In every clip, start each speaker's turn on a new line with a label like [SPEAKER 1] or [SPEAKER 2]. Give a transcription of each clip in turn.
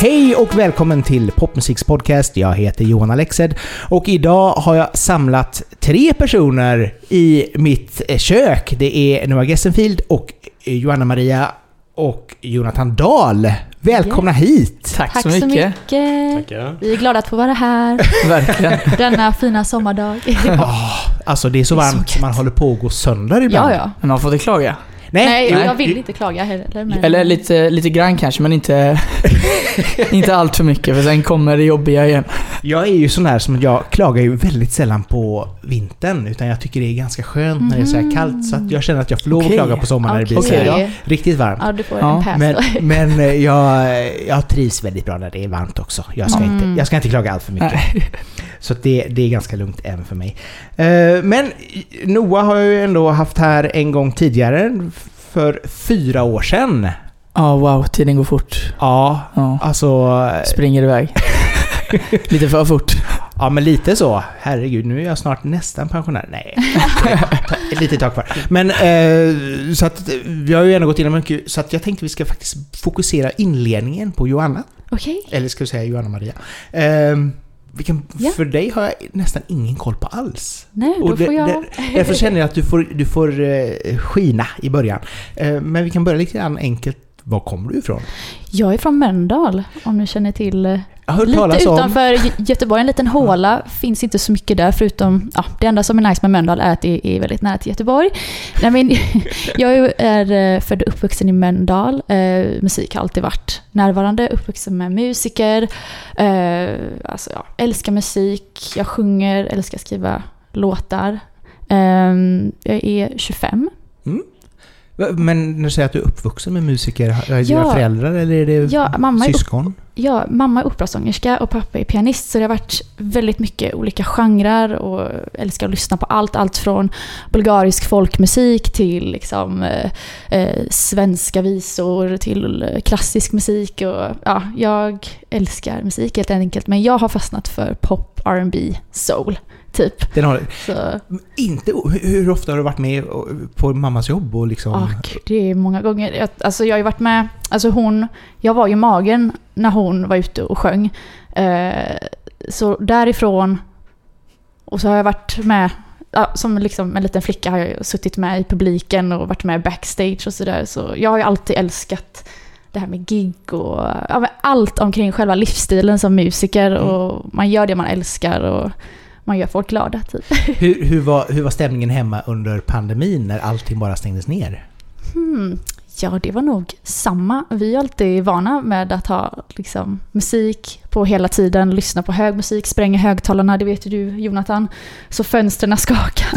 [SPEAKER 1] Hej och välkommen till Popmusiks podcast. Jag heter Johan Alexed och idag har jag samlat tre personer i mitt eh, kök. Det är Noah Gessenfield och Joanna Maria och Jonathan Dahl. Välkomna hit!
[SPEAKER 2] Tack,
[SPEAKER 3] Tack
[SPEAKER 2] så mycket.
[SPEAKER 3] Tackar. Vi är glada att få vara här
[SPEAKER 2] Verkligen.
[SPEAKER 3] denna fina sommardag.
[SPEAKER 1] Alltså det är så
[SPEAKER 3] Det är så
[SPEAKER 1] varmt man håller på att gå sönder ibland.
[SPEAKER 3] ja, ja.
[SPEAKER 2] Men man får inte klaga.
[SPEAKER 1] Nej,
[SPEAKER 3] Nej, jag vill inte klaga heller. Men...
[SPEAKER 2] Eller lite, lite grann kanske, men inte, inte allt för mycket för sen kommer det jobbiga igen.
[SPEAKER 1] Jag är ju sån här som jag klagar ju väldigt sällan på vintern. Utan jag tycker det är ganska skönt när det är så här kallt. Så att jag känner att jag får lov att klaga på sommaren när det blir så här riktigt varmt.
[SPEAKER 3] Ja, du får
[SPEAKER 2] Ja,
[SPEAKER 3] en pass
[SPEAKER 1] Men, men eh, jag, jag trivs väldigt bra när det är varmt också. Jag ska,
[SPEAKER 3] Mm.
[SPEAKER 1] inte, jag ska inte klaga allt för mycket.
[SPEAKER 2] Nej.
[SPEAKER 1] Så det, det är ganska lugnt även för mig. Eh, Men Noah har jag ju ändå haft här en gång tidigare. För fyra år sedan.
[SPEAKER 2] Ja, wow, tiden går fort.
[SPEAKER 1] Ja,
[SPEAKER 2] Ja,
[SPEAKER 1] alltså...
[SPEAKER 2] springer iväg. lite för fort.
[SPEAKER 1] Ja, men lite så. Herregud, nu är jag snart nästan pensionär. Nej, ett litet tag kvar. Men eh, så att vi har ju ändå gått igenom mycket, så att jag tänkte vi ska faktiskt fokusera inledningen på Johanna.
[SPEAKER 3] Okej.
[SPEAKER 1] Eller ska vi säga Johanna Maria. Eh, vilken,
[SPEAKER 3] Ja.
[SPEAKER 1] För dig har jag nästan ingen koll på alls.
[SPEAKER 3] Nej, då
[SPEAKER 1] det-
[SPEAKER 3] får jag...
[SPEAKER 1] det- Därför känner jag att du får, du får eh, skina i början. Eh, men vi kan börja lite grann enkelt. Var kommer du ifrån?
[SPEAKER 3] Jag är från Mölndal, om ni känner till. eh,
[SPEAKER 1] Jag har hört
[SPEAKER 3] Lite
[SPEAKER 1] talas om...
[SPEAKER 3] utanför Gö- Göteborg, en liten håla. Finns inte så mycket där förutom, ja, det enda som är nice med Mölndal är att det är väldigt nära till Göteborg. Nej, men, jag är eh, född och uppvuxen i Mölndal. Eh, musik har alltid varit närvarande. Uppvuxen med musiker. Eh, alltså, ja, älskar musik. Jag sjunger, älskar att skriva låtar. Eh, jag är 25.
[SPEAKER 1] Men när du säger att du är uppvuxen med musiker, är det dina
[SPEAKER 3] Ja.
[SPEAKER 1] föräldrar eller är det
[SPEAKER 3] Ja, mamma är upp-
[SPEAKER 1] syskon?
[SPEAKER 3] Ja, mamma är operasångerska och pappa är pianist så det har varit väldigt mycket olika genrer och älskar att lyssna på allt. Allt från bulgarisk folkmusik till liksom, eh, eh, svenska visor till klassisk musik. Och, ja, jag älskar musik helt enkelt men jag har fastnat för pop, R&B, soul typ.
[SPEAKER 1] Den har, inte, hur- ofta har du varit med på mammas jobb och liksom...
[SPEAKER 3] gud, det är många gånger. Jag, alltså jag har ju varit med, alltså hon, jag var ju magen när hon var ute och sjöng. Eh, så därifrån, och så har jag varit med, ja, som liksom en liten flicka har jag suttit med i publiken och varit med backstage och sådär. Så jag har ju alltid älskat det här med gig och ja, allt omkring själva livsstilen som musiker.
[SPEAKER 1] Mm.
[SPEAKER 3] Och man gör det man älskar och man gör folk glada typ.
[SPEAKER 1] Hur, hur, var, hur var stämningen hemma under pandemin när allting bara stängdes ner?
[SPEAKER 3] Hmm. Ja, det var nog samma. Vi är alltid vana med att ha liksom, musik på hela tiden, lyssna på hög musik, spränga högtalarna, det vet ju du Jonathan. Så fönstren skakar.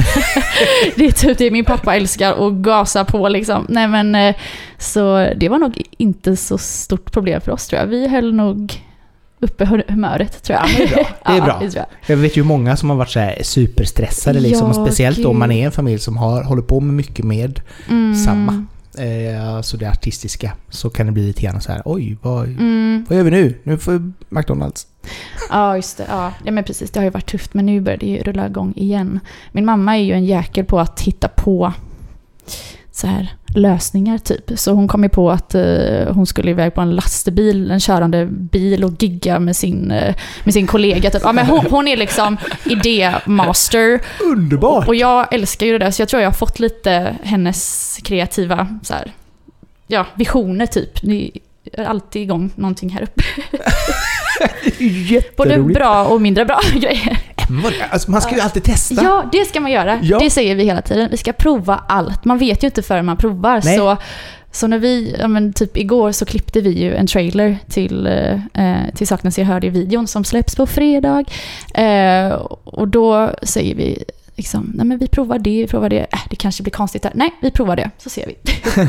[SPEAKER 3] det är typ det min pappa älskar, att gasa på liksom. Nej men, eh, så det var nog inte så stort problem för oss tror jag. Vi höll nog uppe hu- humöret tror jag.
[SPEAKER 1] Ja, det är bra. Det är
[SPEAKER 3] Ja, det jag.
[SPEAKER 1] Jag vet ju många som har varit så superstressade liksom,
[SPEAKER 3] Ja,
[SPEAKER 1] speciellt
[SPEAKER 3] gud.
[SPEAKER 1] om man är en familj som har, håller på med mycket med
[SPEAKER 3] Mm.
[SPEAKER 1] samma. Eh, alltså det artistiska. Så kan det bli lite grann så här, oj, vad,
[SPEAKER 3] Mm.
[SPEAKER 1] vad gör vi nu? Nu får vi McDonalds.
[SPEAKER 3] Ja, just det. Ja. ja, men precis. Det har ju varit tufft, men nu börjar det ju rulla igång igen. Min mamma är ju en jäkel på att hitta på så här lösningar typ. Så hon kom ju på att eh, hon skulle iväg på en lastbil, en körande bil och gigga med sin, eh, med sin kollega. Typ. Ja, men hon, hon är liksom idémaster.
[SPEAKER 1] Underbart!
[SPEAKER 3] Och jag älskar ju det där, så jag tror jag har fått lite hennes kreativa så här, ja, visioner typ. Ni är alltid igång någonting här uppe. Både bra och mindre bra grejer.
[SPEAKER 1] Alltså, man ska ju alltid testa.
[SPEAKER 3] Ja, det ska man göra.
[SPEAKER 1] Ja.
[SPEAKER 3] Det säger vi hela tiden. Vi ska prova allt. Man vet ju inte förrän man provar.
[SPEAKER 1] Nej.
[SPEAKER 3] Så, så när vi, ja men typ igår så klippte vi ju en trailer till, eh, till Saknas jag hörde i videon som släpps på fredag. Eh, och då säger vi liksom, nej men vi provar det, vi provar det. Äh, det kanske blir konstigt där. Nej, vi provar det, så ser vi.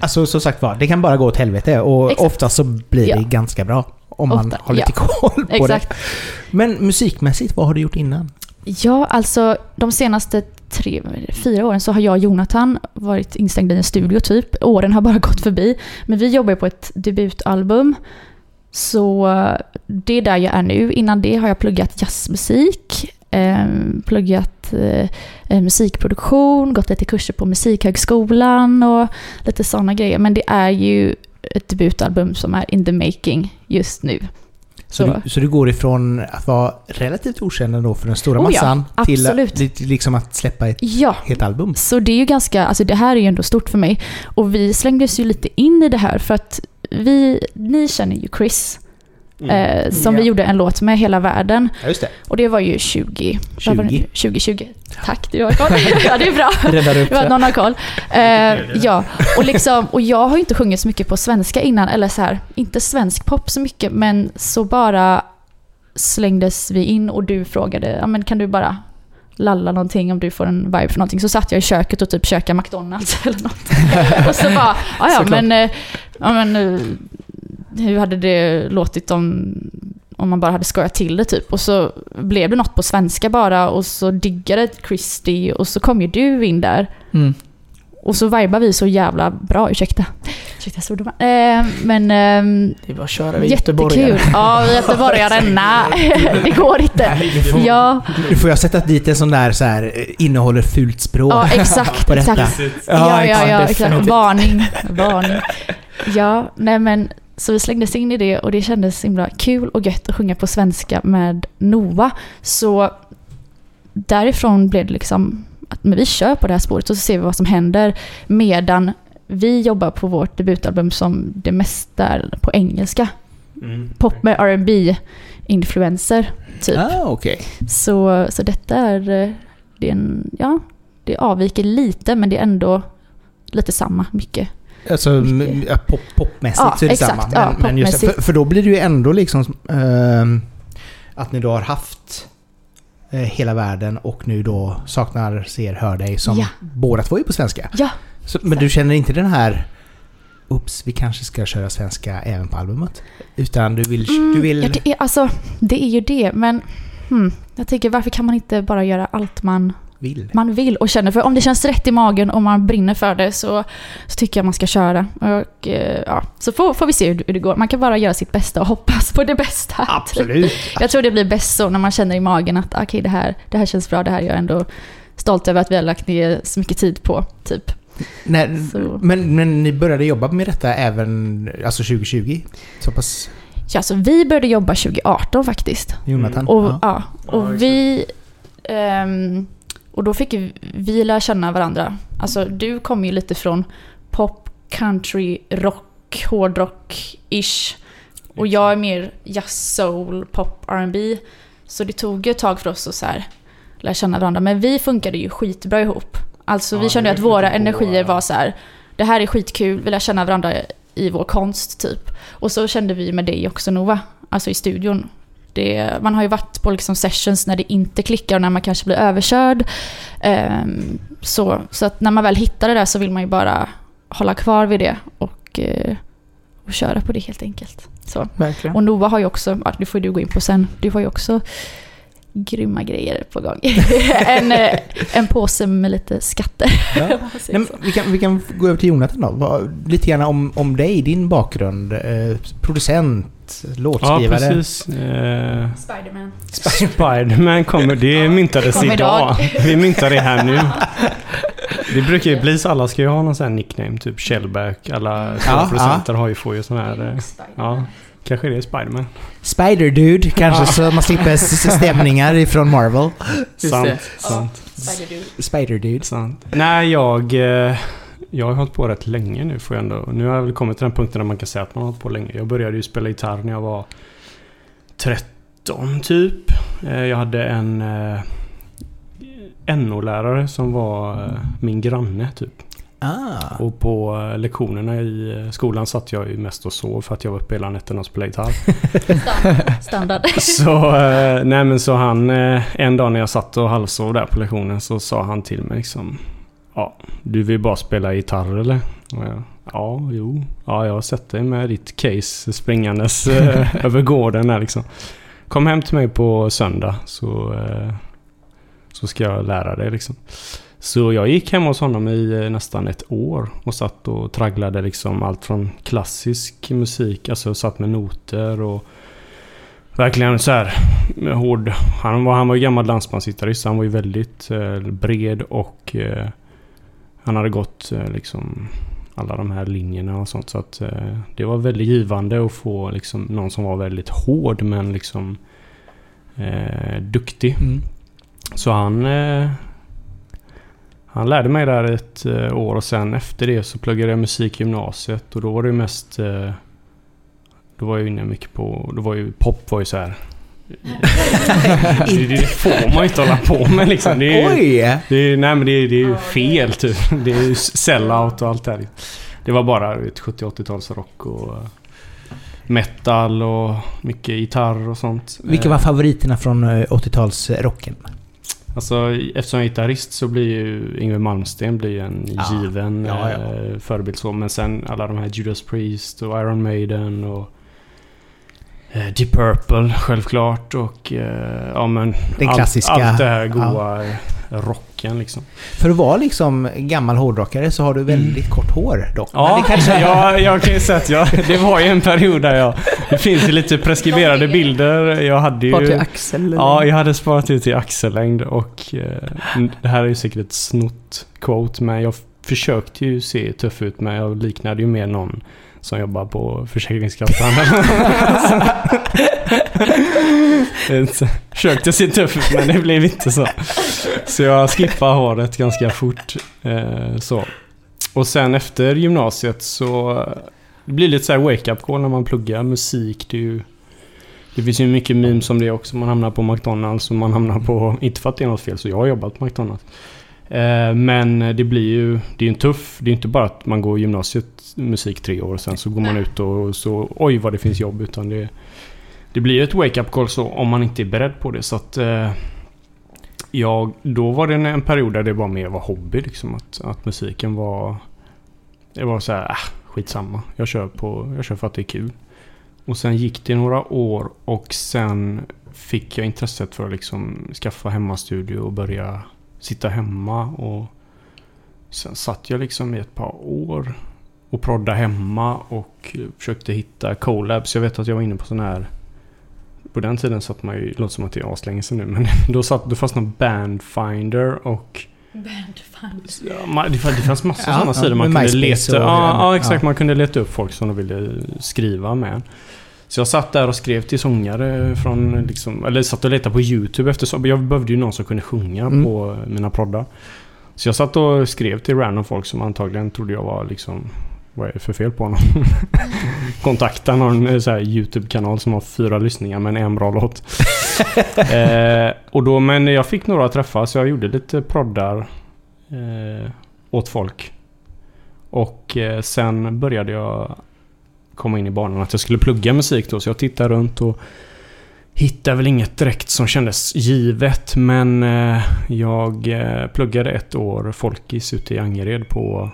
[SPEAKER 1] Alltså som sagt var, det kan bara gå åt helvete och
[SPEAKER 3] Exakt.
[SPEAKER 1] ofta så blir det
[SPEAKER 3] Ja.
[SPEAKER 1] ganska bra. Om man
[SPEAKER 3] Ofta,
[SPEAKER 1] har lite
[SPEAKER 3] ja.
[SPEAKER 1] koll på
[SPEAKER 3] Exakt.
[SPEAKER 1] det. Men musikmässigt, vad har du gjort innan?
[SPEAKER 3] Ja, alltså de senaste tre, fyra åren så har jag och Jonathan varit instängda i en studio typ. Åren har bara gått förbi. Men vi jobbar på ett debutalbum. Så det är där jag är nu. Innan det har jag pluggat jazzmusik. eh, pluggat eh, musikproduktion, gått lite kurser på Musikhögskolan och lite sådana grejer. Men det är ju ett debutalbum som är in the making just nu.
[SPEAKER 1] Så,
[SPEAKER 3] Så.
[SPEAKER 1] du, så du går ifrån att vara relativt okänd ändå för den stora
[SPEAKER 3] Oh ja,
[SPEAKER 1] massan till,
[SPEAKER 3] absolut.
[SPEAKER 1] till liksom att släppa ett
[SPEAKER 3] Ja,
[SPEAKER 1] helt album?
[SPEAKER 3] Så det är ju ganska, alltså det här är ju ändå stort för mig. Och vi slängdes ju lite in i det här för att vi, ni känner ju Chris, eh, som
[SPEAKER 1] Ja.
[SPEAKER 3] vi gjorde en låt med hela världen.
[SPEAKER 1] Ja, det.
[SPEAKER 3] Och det var ju 20, vad var det?
[SPEAKER 1] 20.
[SPEAKER 3] 2020. Tack, du har koll. ja, det är bra.
[SPEAKER 1] Räddade upp
[SPEAKER 3] Det någon har koll. Eh, ja, och, liksom, och jag har inte sjungit så mycket på svenska innan, eller så här, inte svensk pop så mycket, men så bara slängdes vi in och du frågade, ja men kan du bara lalla någonting om du får en vibe för någonting. Så satt jag i köket och typ käkade McDonalds eller något. och så bara, ja ja men, eh, ja men eh, hur hade det låtit om, om man bara hade skojat till det typ. Och så blev det något på svenska bara och så diggade Christy och så kom ju du in där.
[SPEAKER 2] Mm.
[SPEAKER 3] Och så vibar vi så jävla bra, ursäkta. Ursäkta svordomar. Eh, men ehm,
[SPEAKER 2] Det är bara att köra vid Göteborg.
[SPEAKER 3] jättekul. Ja, vi är göteborgarna. det går inte. Ja,
[SPEAKER 1] Nu får jag sätta dit en sån där så här eh, innehåller fult språk.
[SPEAKER 3] ja exakt.
[SPEAKER 1] på detta.
[SPEAKER 3] exakt.
[SPEAKER 1] Ja,
[SPEAKER 3] Ja, ja, ja, exakt. Varning. Varning. Ja, nej men så vi slängdes in i det och det kändes himla kul och gött att sjunga på svenska med Nova. Så därifrån blev det liksom att men vi kör på det här spåret och så ser vi vad som händer medan vi jobbar på vårt debutalbum som det mesta är på engelska.
[SPEAKER 4] Mm.
[SPEAKER 3] Pop med R&B influenser typ.
[SPEAKER 1] Ah, okej.
[SPEAKER 3] Så, så detta är, eh, det är en, ja, det avviker lite men det är ändå lite samma mycket.
[SPEAKER 1] Alltså ja, pop, popmässigt
[SPEAKER 3] Ja,
[SPEAKER 1] så är det
[SPEAKER 3] exakt.
[SPEAKER 1] samma.
[SPEAKER 3] Ja,
[SPEAKER 1] Men, just, för, för då blir det ju ändå liksom ehm, att ni då har haft eh, hela världen och nu då saknar, ser, hör dig som
[SPEAKER 3] Ja.
[SPEAKER 1] båda två är på svenska.
[SPEAKER 3] Ja,
[SPEAKER 1] Så, men du känner inte den här Oops, vi kanske ska köra svenska även på albumet? Utan du vill...
[SPEAKER 3] Mm,
[SPEAKER 1] du vill
[SPEAKER 3] ja, det, är, alltså, det är ju det, men hmm, jag tänker varför kan man inte bara göra allt man,
[SPEAKER 1] vill.
[SPEAKER 3] man vill och känner? För om det känns rätt i magen och man brinner för det så, så tycker jag man ska köra. Och, eh, ja, så får, får vi se hur, hur det går. Man kan bara göra sitt bästa och hoppas på det bästa.
[SPEAKER 1] Absolut.
[SPEAKER 3] Jag tror det blir bäst så när man känner i magen att okej, det, här, det här känns bra, det här är jag ändå stolt över att vi har lagt ner så mycket tid på. Typ. Så.
[SPEAKER 1] men, men ni började jobba med detta även alltså 2020? Så pass...
[SPEAKER 3] Ja, så vi började jobba 2018 faktiskt.
[SPEAKER 1] Jonathan?
[SPEAKER 3] Och,
[SPEAKER 1] ja.
[SPEAKER 3] ja. och vi... ehm, och då fick vi lära känna varandra. Alltså du kom ju lite från pop, country, rock, hårdrock-ish. Och jag är mer jazz, soul, pop, R&B. Så det tog ju ett tag för oss att så här, lära känna varandra. Men vi funkade ju skitbra ihop. Alltså
[SPEAKER 4] Ja,
[SPEAKER 3] vi kände att våra energier var så här. Det här är skitkul, vi lär känna varandra i vår konst typ. Och så kände vi med dig också Nova, alltså i studion. Det, man har ju varit på liksom sessions när det inte klickar och när man kanske blir överkörd. Ehm, så, så att när man väl hittar det där så vill man ju bara hålla kvar vid det och, eh, och köra på det helt enkelt. Så.
[SPEAKER 2] Verkligen.
[SPEAKER 3] Och Nova har ju också, ja, det får du gå in på sen, du har ju också grymma grejer på gång. en, eh, en påse med lite skatter.
[SPEAKER 1] Ja. Nej, vi, kan, vi kan gå över till Jonathan då. Vad- Lite grann om, om dig, din bakgrund. Eh, producent,
[SPEAKER 4] Ja,
[SPEAKER 1] låtskrivare.
[SPEAKER 4] precis. Eh,
[SPEAKER 3] Spiderman.
[SPEAKER 4] Spiderman kommer, det myntades
[SPEAKER 3] Kom
[SPEAKER 4] idag.
[SPEAKER 3] idag.
[SPEAKER 4] Vi myntar det här nu. Det brukar ju bli så, alla ska ju ha någon sån här nickname, typ Shellback. Alla
[SPEAKER 1] Ja,
[SPEAKER 4] producenter har ju, får ju sån här... Ja, kanske det är Spiderman.
[SPEAKER 1] Spider-Dude kanske, så man slipper stämningar ifrån Marvel.
[SPEAKER 4] Sant, sant,
[SPEAKER 1] Spider-Dude.
[SPEAKER 4] sant. Nej, jag... eh, Jag har hållit på rätt länge nu får jag ändå. Nu har jag väl kommit till den punkten där man kan säga att man har hållit på länge. Jag började ju spela gitarr när jag var 13 typ. Eh, Jag hade en eh, NO-lärare som var min granne typ.
[SPEAKER 1] Ah.
[SPEAKER 4] Och på eh, lektionerna i eh, skolan satt jag ju mest och sov för att jag var uppe hela nätterna och spelade gitarr.
[SPEAKER 3] Standard. Standard.
[SPEAKER 4] Så, eh, nej men så han, en dag när jag satt och halvsov där på lektionen så sa han till mig liksom Ja, du vill bara spela gitarr eller? Och jag, ja, jo. Ja, jag har sett dig med ditt case springandes över gården där liksom. Kom hem till mig på söndag så, så ska jag lära dig liksom. Så jag gick hem hos honom i eh, nästan ett år och satt och tragglade liksom allt från klassisk musik, alltså satt med noter och verkligen så här med hård... Han var, han var ju gammal dansbandsgitarrist. Han var ju väldigt eh, bred och eh, han hade gått eh, liksom alla de här linjerna och sånt. Så att det var väldigt givande att få liksom någon som var väldigt hård men liksom duktig.
[SPEAKER 1] Mm.
[SPEAKER 4] Så han... Han lärde mig där ett eh, år och sen efter det så pluggade jag musik i gymnasiet och då var det ju mest... Eh, då var jag inne mycket på... Då var ju pop var ju så här. det, det får man ju inte hålla på med liksom. Det är, ju-
[SPEAKER 1] Oj!
[SPEAKER 4] det är, nej men det är, det är ju fel typ. Det är ju sellout och allt det här. Det var bara ett 70-80-talsrock och eh, metal och mycket gitarr och sånt.
[SPEAKER 1] Vilka var favoriterna från eh, 80-talsrocken?
[SPEAKER 4] Alltså eftersom jag är gitarrist så blir ju Yngwie Malmsteen blir en
[SPEAKER 1] Ja.
[SPEAKER 4] given
[SPEAKER 1] Ja, ja.
[SPEAKER 4] eh, förebild så. Men sen alla de här Judas Priest och Iron Maiden och eh, Deep Purple självklart och eh, ja men
[SPEAKER 1] Den klassiska.
[SPEAKER 4] allt, allt det här goa eh, rocken liksom.
[SPEAKER 1] För att vara liksom gammal hårdrockare så har du väldigt kort hår dock.
[SPEAKER 4] Ja,
[SPEAKER 1] det kanske...
[SPEAKER 4] jag, jag kan ju säga att jag, det var ju en period där jag... Det finns ju lite preskriberade bilder. Jag hade
[SPEAKER 2] Var till
[SPEAKER 4] ju...
[SPEAKER 2] Axel?
[SPEAKER 4] Ja, jag hade sparat ut till axellängd och eh, det här är ju säkert ett snott quote men jag försökte ju se tuff ut men jag liknade ju mer någon som jobbar på Försäkringskassan. Försökte se tuff ut men det blev inte så. Så jag skippade håret ganska fort. Eh, så. Och sen efter gymnasiet så det blir lite så här wake-up call när man pluggar musik. Det, ju, det finns ju mycket memes om det också. Man hamnar på McDonalds och man hamnar på... Inte för att det är något fel, så jag har jobbat på McDonalds. Eh, men det blir ju... Det är ju en tuff... Det är inte bara att man går gymnasiet musik tre år och sen så går man ut och så... Oj vad det finns jobb. Utan det... Det blir ju ett wake-up call så om man inte är beredd på det. Så att... Eh, jag, då var det en, period där det var mer var hobby liksom. Att, att musiken var... Det var så här, äh, skitsamma. Jag kör, på, jag kör för att det är kul. Och sen gick det några år och sen fick jag intresset för att liksom skaffa hemmastudio och börja sitta hemma. Och sen satt jag liksom i ett par år och prodda hemma och försökte hitta collabs. Jag vet att jag var inne på sån här på den tiden satt man ju, det låter som att det är aslänge sedan nu, men då, satt, då fanns någon Bandfinder och Ja, man- det fanns, det fanns massor
[SPEAKER 1] Ja,
[SPEAKER 4] sådana
[SPEAKER 1] ja,
[SPEAKER 4] sidor man kunde leta. Ja, ja,
[SPEAKER 1] ja.
[SPEAKER 4] exakt. Man kunde leta upp folk som de ville skriva med. Så jag satt där och skrev till sångare från liksom, eller satt och letade på YouTube efter så Jag behövde ju någon som kunde sjunga
[SPEAKER 1] Mm.
[SPEAKER 4] på mina proddar. Så jag satt och skrev till random folk som antagligen trodde jag var liksom vad är det för fel på honom? Kontakta någon eh, så YouTube-kanal som har fyra lyssningar men en bra låt. eh, och då, men jag fick några träffar så jag gjorde lite proddar eh, åt folk. Och eh, sen började jag komma in i banan att jag skulle plugga musik då. Så jag tittade runt och hittade väl inget direkt som kändes givet. Men eh, jag eh, pluggade ett år folkis ute i Angered på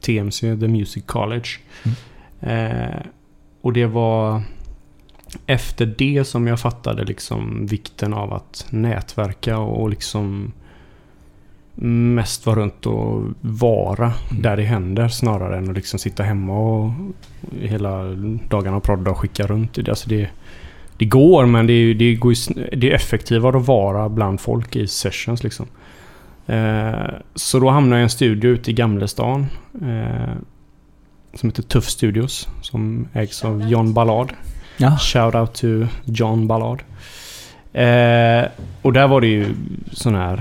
[SPEAKER 4] TMC, The Music College. Eh, och det var efter det som jag fattade liksom vikten av att nätverka och liksom mest vara runt och vara
[SPEAKER 1] Mm.
[SPEAKER 4] där det händer snarare än att liksom sitta hemma och hela dagarna och prodda och skicka runt. Det- Alltså det, det går men det, är- det, går ju det är effektivare att vara bland folk i sessions liksom. Eh, så då hamnade jag i en studio ute i Gamlestan. Eh, som heter Tuff Studios. Som ägs av John Ballard.
[SPEAKER 1] Ja.
[SPEAKER 4] Shout out to John Ballard. Eh, och där var det ju sån här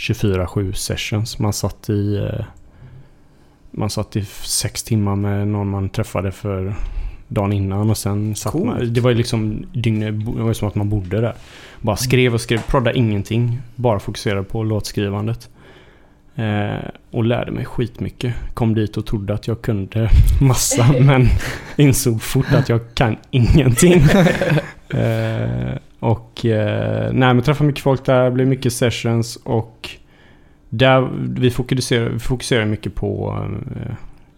[SPEAKER 4] 24-7 sessions. Man satt i... Eh, man satt i sex timmar med någon man träffade för dagen innan och sen satt
[SPEAKER 1] Coolt.
[SPEAKER 4] man... Det var ju liksom dygnet... Det var ju som att man bodde där. Bara skrev och skrev. Prodda ingenting. Bara fokuserade på låtskrivandet. Eh, och lärde mig skitmycket. Kom dit och trodde att jag kunde massa men insåg fort att jag kan ingenting. eh, och eh, nej men träffade mycket folk där, blev mycket sessions och där vi fokuserar, vi fokuserar mycket på eh,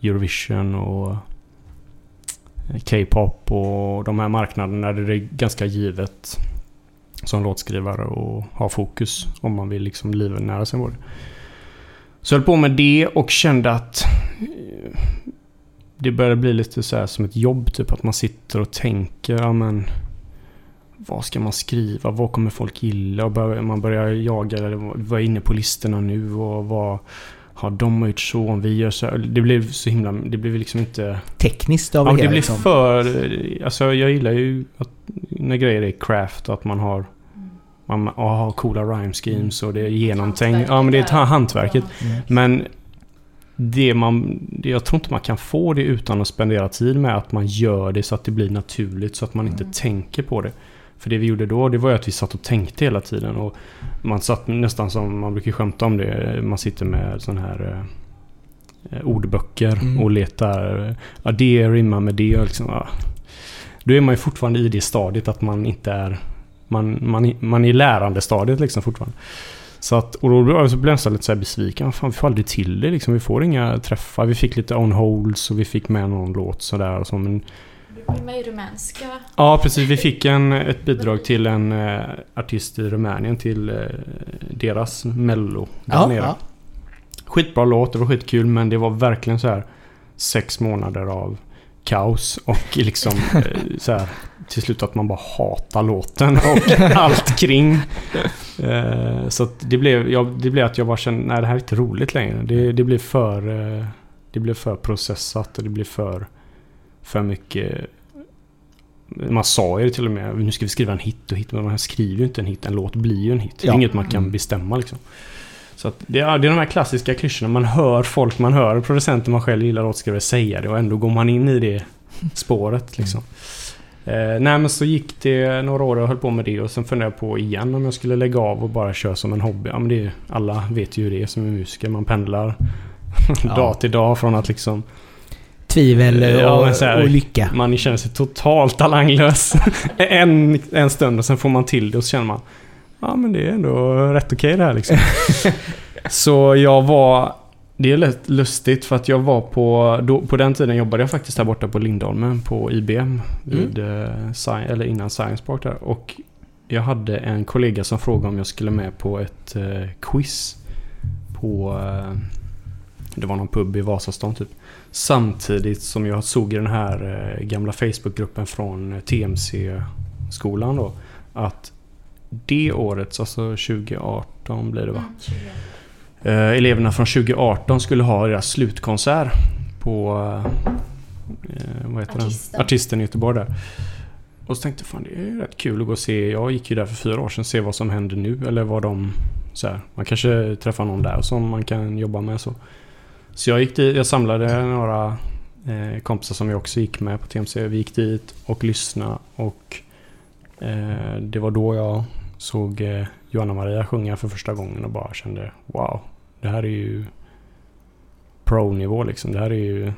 [SPEAKER 4] Eurovision och eh, K-pop och de här marknaderna där det är ganska givet som låtskrivare och ha fokus om man vill liksom livnära sig på det. Så jag höll på med det och kände att eh, det började bli lite så här som ett jobb typ att man sitter och tänker ja men vad ska man skriva? Vad kommer folk gilla? Och man börjar jaga, eller vad är inne på listorna nu? Och vad har de gjort så? Om vi gör så? Det blev så himla... Det blev liksom inte...
[SPEAKER 1] Tekniskt av
[SPEAKER 4] Ja,
[SPEAKER 1] det hela
[SPEAKER 4] blir
[SPEAKER 1] liksom.
[SPEAKER 4] för... Alltså jag gillar ju att, när grejer är craft och att man har... Man har coola rhyme schemes och det är genomtänkt. Ja, men det är hantverket.
[SPEAKER 1] Mm.
[SPEAKER 4] Men det man... Jag tror inte man kan få det utan att spendera tid med att man gör det så att det blir naturligt så att man inte
[SPEAKER 3] Mm.
[SPEAKER 4] tänker på det. För det vi gjorde då, det var ju att vi satt och tänkte hela tiden. Och man satt nästan som, man brukar skämta om det, man sitter med sån här eh, ordböcker
[SPEAKER 1] Mm.
[SPEAKER 4] och letar, eh, ja det rimmar med det. Liksom, ja. Då är man ju fortfarande i det stadiet att man inte är, man, man, man är i lärandestadiet liksom fortfarande. Så att, och då blev jag så nästan lite så här besviken. Fan, vi får aldrig till det liksom. Vi får inga träffar. Vi fick lite on holds och vi fick med någon låt sådär och så. Men
[SPEAKER 3] Du var ju med i rumänska.
[SPEAKER 4] Ja, precis. Vi fick en, ett bidrag till en eh, artist i Rumänien till eh, deras mello där
[SPEAKER 1] Ja,
[SPEAKER 4] nere.
[SPEAKER 1] ja.
[SPEAKER 4] Skitbra låt, det var skitkul men det var verkligen så här sex månader av kaos och liksom eh, så här till slut att man bara hatar låten och allt kring. Eh, så att det blev, jag, det blev att jag bara kände, nej det här är inte roligt längre. Det, det blev för, det blev för processat och det blev för, för mycket man sa ju det till och med, nu ska vi skriva en hit och hit, men man skriver ju inte en hit. En låt blir ju en hit. Det är
[SPEAKER 1] Ja.
[SPEAKER 4] inget man kan
[SPEAKER 1] Mm.
[SPEAKER 4] bestämma liksom. Så att det, är, det är de här klassiska klyschorna. Man hör folk, man hör producenter man själv gillar låtskrivare säga det och ändå går man in i det spåret liksom. Eh, nej men så gick det några år och höll på med det och sen funderade jag på igen om jag skulle lägga av och bara köra som en hobby. Ja men det är, alla vet ju hur det är som är musiker. Man pendlar
[SPEAKER 1] Ja.
[SPEAKER 4] dag till dag från att liksom
[SPEAKER 1] Tvivel
[SPEAKER 4] Ja,
[SPEAKER 1] och,
[SPEAKER 4] så här-
[SPEAKER 1] och lycka.
[SPEAKER 4] man känner sig totalt talanglös en, en stund och sen får man till det och så känner man Ja men det är ändå rätt okej det här liksom. så jag var Det är lätt lustigt för att jag var på då, På den tiden jobbade jag faktiskt här borta på Lindholmen på IBM vid, eh, eller innan Science Park där och Jag hade en kollega som frågade om jag skulle med på ett eh, quiz På eh, Det var någon pub i Vasastan typ Samtidigt som jag såg i den här eh, gamla Facebookgruppen från eh, TMC-skolan då att det året, alltså 2018 blir det va? Eh, eleverna från 2018 skulle ha deras slutkonsert på eh, vad heter
[SPEAKER 3] Artisten.
[SPEAKER 4] den? Artisten i Göteborg där. Och så tänkte jag fan det är rätt kul att gå och se. Jag gick ju där för fyra år sedan. Se vad som händer nu. Eller vad de... Så här, man kanske träffar någon där som man kan jobba med så. Så jag gick dit. Jag samlade några eh, kompisar som jag också gick med på TMC. Vi gick dit och lyssnade. Och eh, det var då jag såg eh, Johanna Maria sjunga för första gången och bara kände wow. Det här är ju pro-nivå liksom. Det här är ju...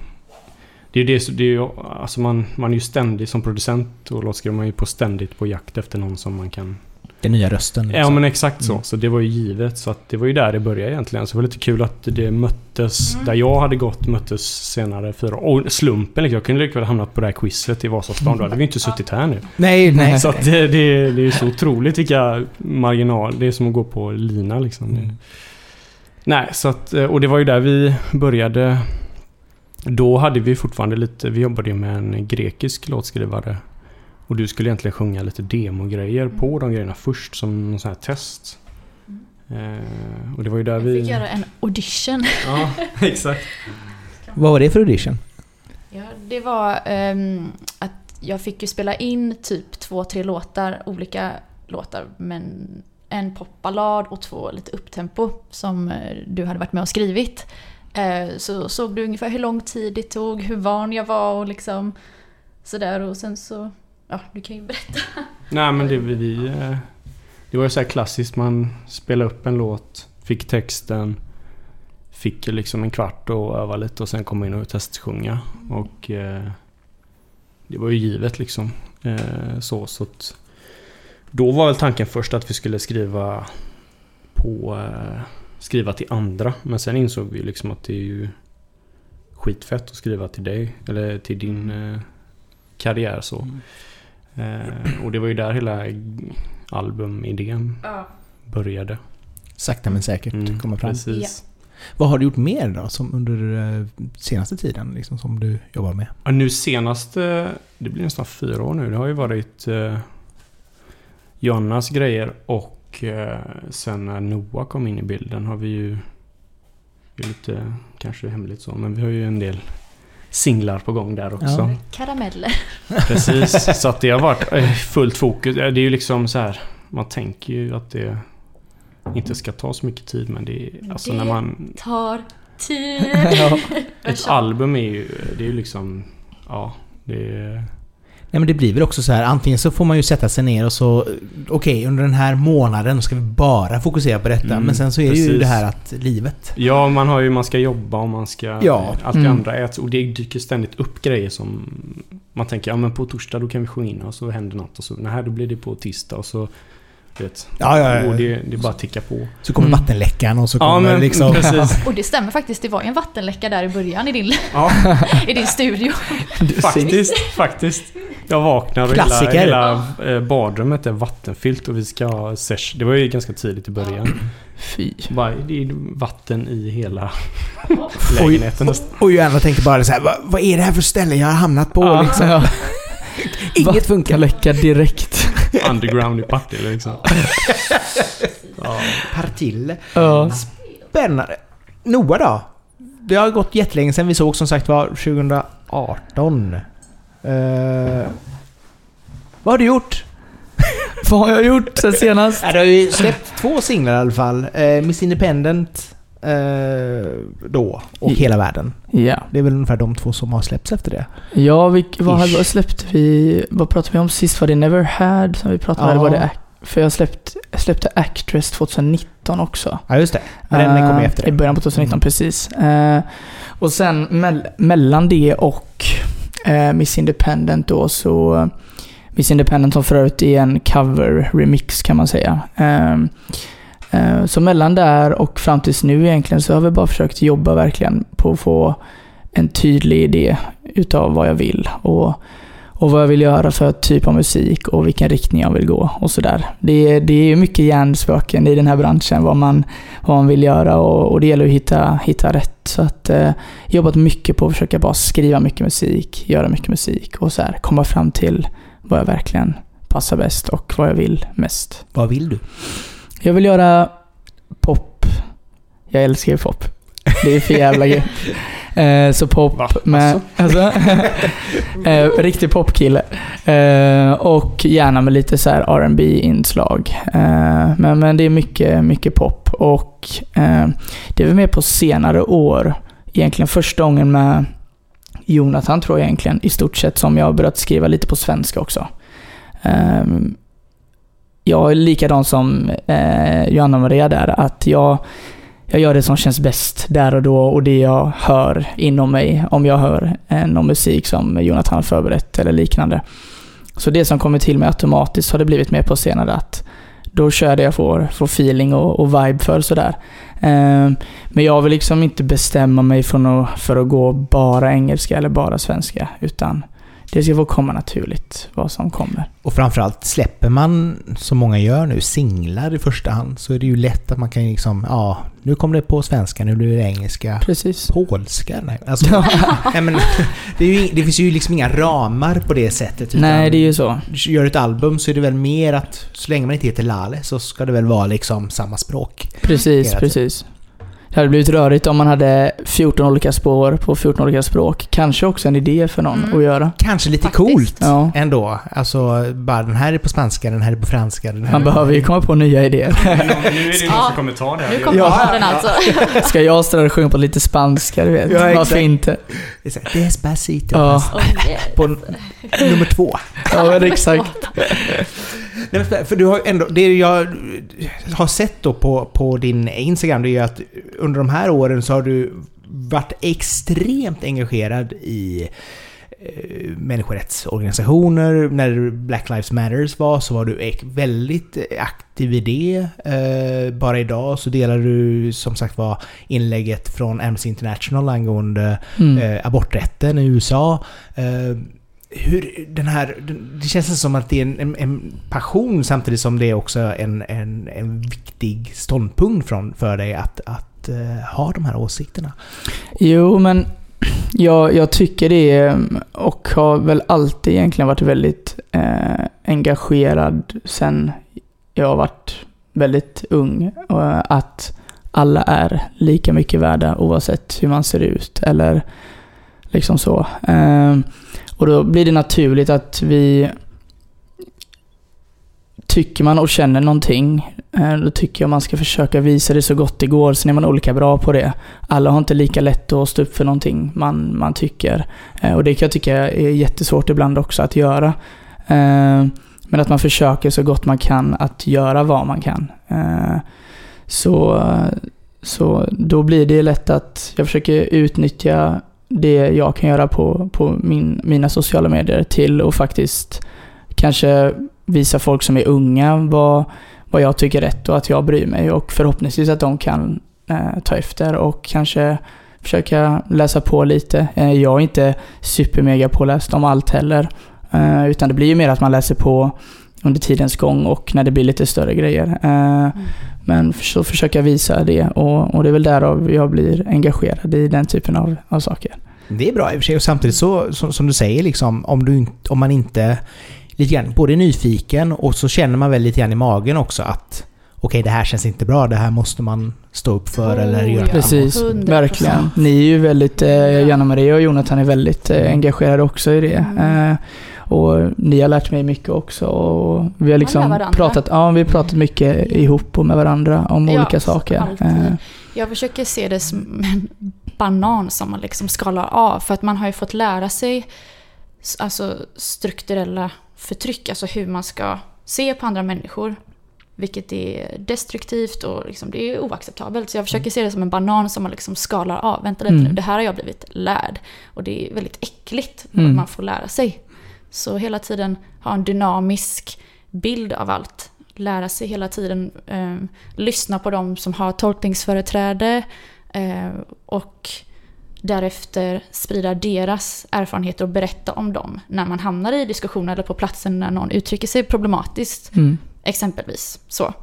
[SPEAKER 4] Det är ju det, det är ju, alltså man, man är ju ständigt som producent och låtskrivare, man är ju på ständigt på jakt efter någon som man kan...
[SPEAKER 1] Den nya rösten.
[SPEAKER 4] Ja
[SPEAKER 1] liksom.
[SPEAKER 4] men exakt så.
[SPEAKER 1] Mm.
[SPEAKER 4] Så det var ju givet. Så att det var ju där det började egentligen. Så det var lite kul att det möttes,
[SPEAKER 3] Mm.
[SPEAKER 4] där jag hade gått möttes senare fyra år. Och slumpen liksom. Jag kunde lika väl hamnat på det här quizet i Vasastan. Då hade vi inte suttit här nu.
[SPEAKER 1] Nej, nej.
[SPEAKER 4] Så att det, det, det är så otroligt vilka marginal. Det är som att gå på lina liksom.
[SPEAKER 1] Mm.
[SPEAKER 4] Nej, så att, och det var ju där vi började. Då hade vi fortfarande lite, vi jobbade ju med en grekisk låtskrivare. Och du skulle egentligen sjunga lite demogrejer på de grejerna först som någon sån här test. Eh, och det var ju där
[SPEAKER 3] Jag
[SPEAKER 4] vi...
[SPEAKER 3] fick göra en audition.
[SPEAKER 4] Ja, exakt.
[SPEAKER 1] Vad var det för audition?
[SPEAKER 3] Ja, det var ehm, att jag fick ju spela in typ två, tre låtar, olika låtar, men en popballad och två lite upptempo som eh, du hade varit med och skrivit. Eh, Så såg du ungefär hur lång tid det tog, hur van jag var och liksom sådär och sen så, ja du kan ju berätta.
[SPEAKER 4] Nej men det vi... eh, Det var ju så här klassiskt. Man spelade upp en låt, fick texten, fick liksom en kvart och öva lite och sen komma in och testsjunga. Och eh, det var ju givet liksom. Eh, så, så att, då var väl tanken först att vi skulle skriva på... Eh, skriva till andra. Men sen insåg vi liksom att det är ju skitfett att skriva till dig. Eller till din eh, karriär så. Eh, och det var ju där hela albumidén
[SPEAKER 3] Ja.
[SPEAKER 4] började.
[SPEAKER 1] Sakta men säkert
[SPEAKER 4] Mm,
[SPEAKER 1] komma fram.
[SPEAKER 4] Precis.
[SPEAKER 1] Vad har du gjort mer då, som under eh, senaste tiden, liksom, som du jobbar med?
[SPEAKER 4] Ja, nu senaste, det blir nästan fyra år nu. Det har ju varit... Eh, Johannas grejer och eh, sen när Noah kom in i bilden har vi ju... Det är lite kanske hemligt så, men vi har ju en del singlar på gång där också.
[SPEAKER 1] Ja.
[SPEAKER 3] Karameller.
[SPEAKER 4] Precis, så att det har varit eh, fullt fokus. Det är ju liksom så här. Man tänker ju att det inte ska ta så mycket tid men det är... Alltså
[SPEAKER 3] Det-
[SPEAKER 4] när man...
[SPEAKER 3] Tar tid.
[SPEAKER 2] Ja.
[SPEAKER 4] Ett album är ju... Det är ju liksom... Ja, det är...
[SPEAKER 1] Nej men det blir väl också så här, antingen så får man ju sätta sig ner och så... Okej, under den här månaden ska vi bara fokusera på detta.
[SPEAKER 4] Mm,
[SPEAKER 1] men sen så är det ju
[SPEAKER 4] precis.
[SPEAKER 1] det här att livet...
[SPEAKER 4] Ja, man har ju... Man ska jobba och man ska...
[SPEAKER 1] Ja.
[SPEAKER 4] Allt det
[SPEAKER 2] Mm.
[SPEAKER 4] andra äts. Och det dyker ständigt upp grejer som... Man tänker, ja men på torsdag då kan vi sjunga in och så händer något och så... Nej, då blir det på tisdag och så... Vet.
[SPEAKER 1] Ja, ja, ja.
[SPEAKER 4] Och det, det är bara att ticka på.
[SPEAKER 1] Så kommer
[SPEAKER 2] Mm.
[SPEAKER 1] vattenläckan och så
[SPEAKER 4] Ja,
[SPEAKER 1] kommer
[SPEAKER 4] men
[SPEAKER 1] liksom...
[SPEAKER 4] precis.
[SPEAKER 3] Och det stämmer faktiskt, det var ju en vattenläcka där i början i din,
[SPEAKER 4] Ja,
[SPEAKER 3] i din studio.
[SPEAKER 4] Faktiskt, faktiskt. Jag vaknar och
[SPEAKER 1] Klassiker.
[SPEAKER 4] hela, hela eh, badrummet är vattenfyllt och vi ska ha sesh. Det var ju ganska tidigt i början.
[SPEAKER 2] Fy.
[SPEAKER 4] Bara, det är vatten i hela lägenheten.
[SPEAKER 1] och Johanna tänkte bara så här, vad, vad är det här för ställe jag har hamnat på?
[SPEAKER 4] Ja.
[SPEAKER 1] Liksom.
[SPEAKER 2] Ja.
[SPEAKER 1] Inget funkar.
[SPEAKER 2] Vattenläcka direkt.
[SPEAKER 4] Underground i Partille liksom. Ja.
[SPEAKER 1] Partille.
[SPEAKER 2] Ja.
[SPEAKER 1] Spännande. Noah då? Det har gått jättelänge sedan vi såg som sagt var 2018. Eh, vad har du gjort?
[SPEAKER 2] Vad har jag gjort sen senast?
[SPEAKER 1] Ja, du har ju släppt två singlar i alla fall. Eh, Miss Independent då och
[SPEAKER 2] I-
[SPEAKER 1] Hela Världen.
[SPEAKER 2] Ja.
[SPEAKER 1] Det är väl ungefär de två som har släppts efter det.
[SPEAKER 2] Ja, vi, vad,
[SPEAKER 1] Ish.
[SPEAKER 2] vad släppte vi? Vad pratade vi om sist? Var det Never Had som vi pratade om? Eller var det För jag släppt, jag släppte Actress 2019 också.
[SPEAKER 1] Ja, just det. Men den
[SPEAKER 2] Eh,
[SPEAKER 1] kom ju efter
[SPEAKER 2] I
[SPEAKER 1] det.
[SPEAKER 2] början på 2019,
[SPEAKER 1] Mm.
[SPEAKER 2] precis. Eh, och sen mell- mellan det och eh, Miss Independent då så... eh, Miss Independent har för övrigt är en cover-remix kan man säga. Eh, eh, Eh, så mellan där och fram tills nu egentligen så har vi bara försökt jobba verkligen på att få en tydlig idé utav vad jag vill. Och, och vad jag vill göra för typ av musik och vilken riktning jag vill gå och sådär. Det, är- det är ju mycket hjärnspöken i den här branschen, vad man, vad man vill göra och, och det gäller att hitta, hitta rätt. Så att eh, jobbat mycket på att försöka bara skriva mycket musik, göra mycket musik och så här, komma fram till vad jag verkligen passar bäst och vad jag vill mest.
[SPEAKER 1] Vad vill du?
[SPEAKER 2] Jag vill göra pop. Jag älskar ju pop. Det är för jävla gött. Eh, så pop
[SPEAKER 4] Va?
[SPEAKER 2] med... Alltså, eh, riktig popkille. Eh, och gärna med lite så här rb inslag eh, men, men det är mycket, mycket pop. Och eh, det är väl mer på senare år. Egentligen första gången med Jonathan tror jag egentligen i stort sett som jag har börjat skriva lite på svenska också. Jag är likadan som eh, Johanna Maria där, att jag, jag gör det som känns bäst där och då och det jag hör inom mig. Om jag hör eh, någon musik som Jonathan har förberett eller liknande. Så det som kommer till mig automatiskt har det blivit mer på senare att då kör det jag får, får feeling och, och vibe för sådär. Eh, men jag vill liksom inte bestämma mig för att, för att gå bara engelska eller bara svenska, utan det ska få komma naturligt vad som kommer.
[SPEAKER 1] Och framförallt, släpper man, som många gör nu, singlar i första hand så är det ju lätt att man kan liksom, ja, nu kommer det på svenska, nu blir det engelska.
[SPEAKER 2] Precis.
[SPEAKER 1] Polska? Nej, alltså, nej men det, ju, det finns ju liksom inga ramar på det sättet.
[SPEAKER 2] Nej, det är ju så.
[SPEAKER 1] Gör ett album så är det väl mer att, så länge man inte heter Lale så ska det väl vara liksom samma språk.
[SPEAKER 2] Precis, precis. Det hade blivit rörigt om man hade 14 olika spår på 14 olika språk. Kanske också en idé för någon
[SPEAKER 3] Mm.
[SPEAKER 2] att göra.
[SPEAKER 1] Kanske lite
[SPEAKER 3] Faktiskt.
[SPEAKER 1] coolt
[SPEAKER 2] Ja.
[SPEAKER 1] ändå. Alltså, bara den här är på spanska, den här är på franska. Den här
[SPEAKER 2] Man behöver ju komma på nya idéer.
[SPEAKER 4] Nu är det ju någon som kommer ta det här.
[SPEAKER 3] Nu kommer
[SPEAKER 1] Ja.
[SPEAKER 3] den alltså.
[SPEAKER 2] Ska jag där och sjunga på lite spanska, du vet.
[SPEAKER 1] Ja, exakt.
[SPEAKER 2] Varför inte?
[SPEAKER 1] Det är Despacito.
[SPEAKER 2] Ja.
[SPEAKER 3] Oh, yeah.
[SPEAKER 1] På nummer två.
[SPEAKER 2] Ja, men exakt.
[SPEAKER 1] Nej, men för- du har ändå, det jag har sett då på, på din Instagram, det är ju att under de här åren så har du varit extremt engagerad i eh, människorättsorganisationer. När Black Lives Matters var så var du väldigt aktiv i det. Eh, bara idag så delar du som sagt var inlägget från Amnesty International angående
[SPEAKER 2] Mm.
[SPEAKER 1] eh, aborträtten i USA. Hur den här, det känns som att det är en, en, en passion samtidigt som det är också en, en, en viktig ståndpunkt från, för dig att, att eh, ha de här åsikterna.
[SPEAKER 2] Jo, men jag, jag tycker det och har väl alltid egentligen varit väldigt eh, engagerad sen jag har varit väldigt ung. Och att alla är lika mycket värda oavsett hur man ser ut eller liksom så. Eh, och då blir det naturligt att vi Tycker man och känner någonting, eh, då tycker jag man ska försöka visa det så gott det går. Sen är man olika bra på det. Alla har inte lika lätt att stå upp för någonting man, man tycker. Eh, och det kan jag tycka är jättesvårt ibland också att göra. Eh, men att man försöker så gott man kan att göra vad man kan. Så, så då blir det lätt att jag försöker utnyttja det jag kan göra på, på min, mina sociala medier till att faktiskt kanske visa folk som är unga vad, vad jag tycker är rätt och att jag bryr mig och förhoppningsvis att de kan eh, ta efter och kanske försöka läsa på lite. Eh, jag är inte supermega påläst om allt heller, eh, utan det blir ju mer att man läser på under tidens gång och när det blir lite större grejer. Eh, mm. Men så försöka visa det och, och det är väl därav jag blir engagerad i den typen av, av saker.
[SPEAKER 1] Det är bra i och för sig och samtidigt så, som, som du säger, liksom, om, du, om man inte lite grann både nyfiken och så känner man väl lite grann i magen också att okej, okay, det här känns inte bra, det här måste man stå upp för oh, eller göra.
[SPEAKER 2] Precis, 100%. verkligen. Ni är ju väldigt, eh, Janna Maria och Jonathan är väldigt eh, engagerade också i det. Mm. Eh, och ni har lärt mig mycket också. Och vi har liksom pratat, ja, vi har pratat mycket mm. ihop och med varandra om ja, olika saker. Eh.
[SPEAKER 3] Jag försöker se det som en banan som man liksom skalar av. För att man har ju fått lära sig alltså strukturella förtryck, alltså hur man ska se på andra människor. Vilket är destruktivt och liksom, det är oacceptabelt. Så jag försöker se det som en banan som man liksom skalar av. Vänta lite mm. nu, det här har jag blivit lärd. Och det är väldigt äckligt mm. vad man får lära sig. Så hela tiden ha en dynamisk bild av allt. Lära sig hela tiden, eh, lyssna på de som har tolkningsföreträde eh, och därefter sprida deras erfarenheter och berätta om dem när man hamnar i diskussioner eller på platsen när någon uttrycker sig problematiskt. Mm. Exempelvis. Så.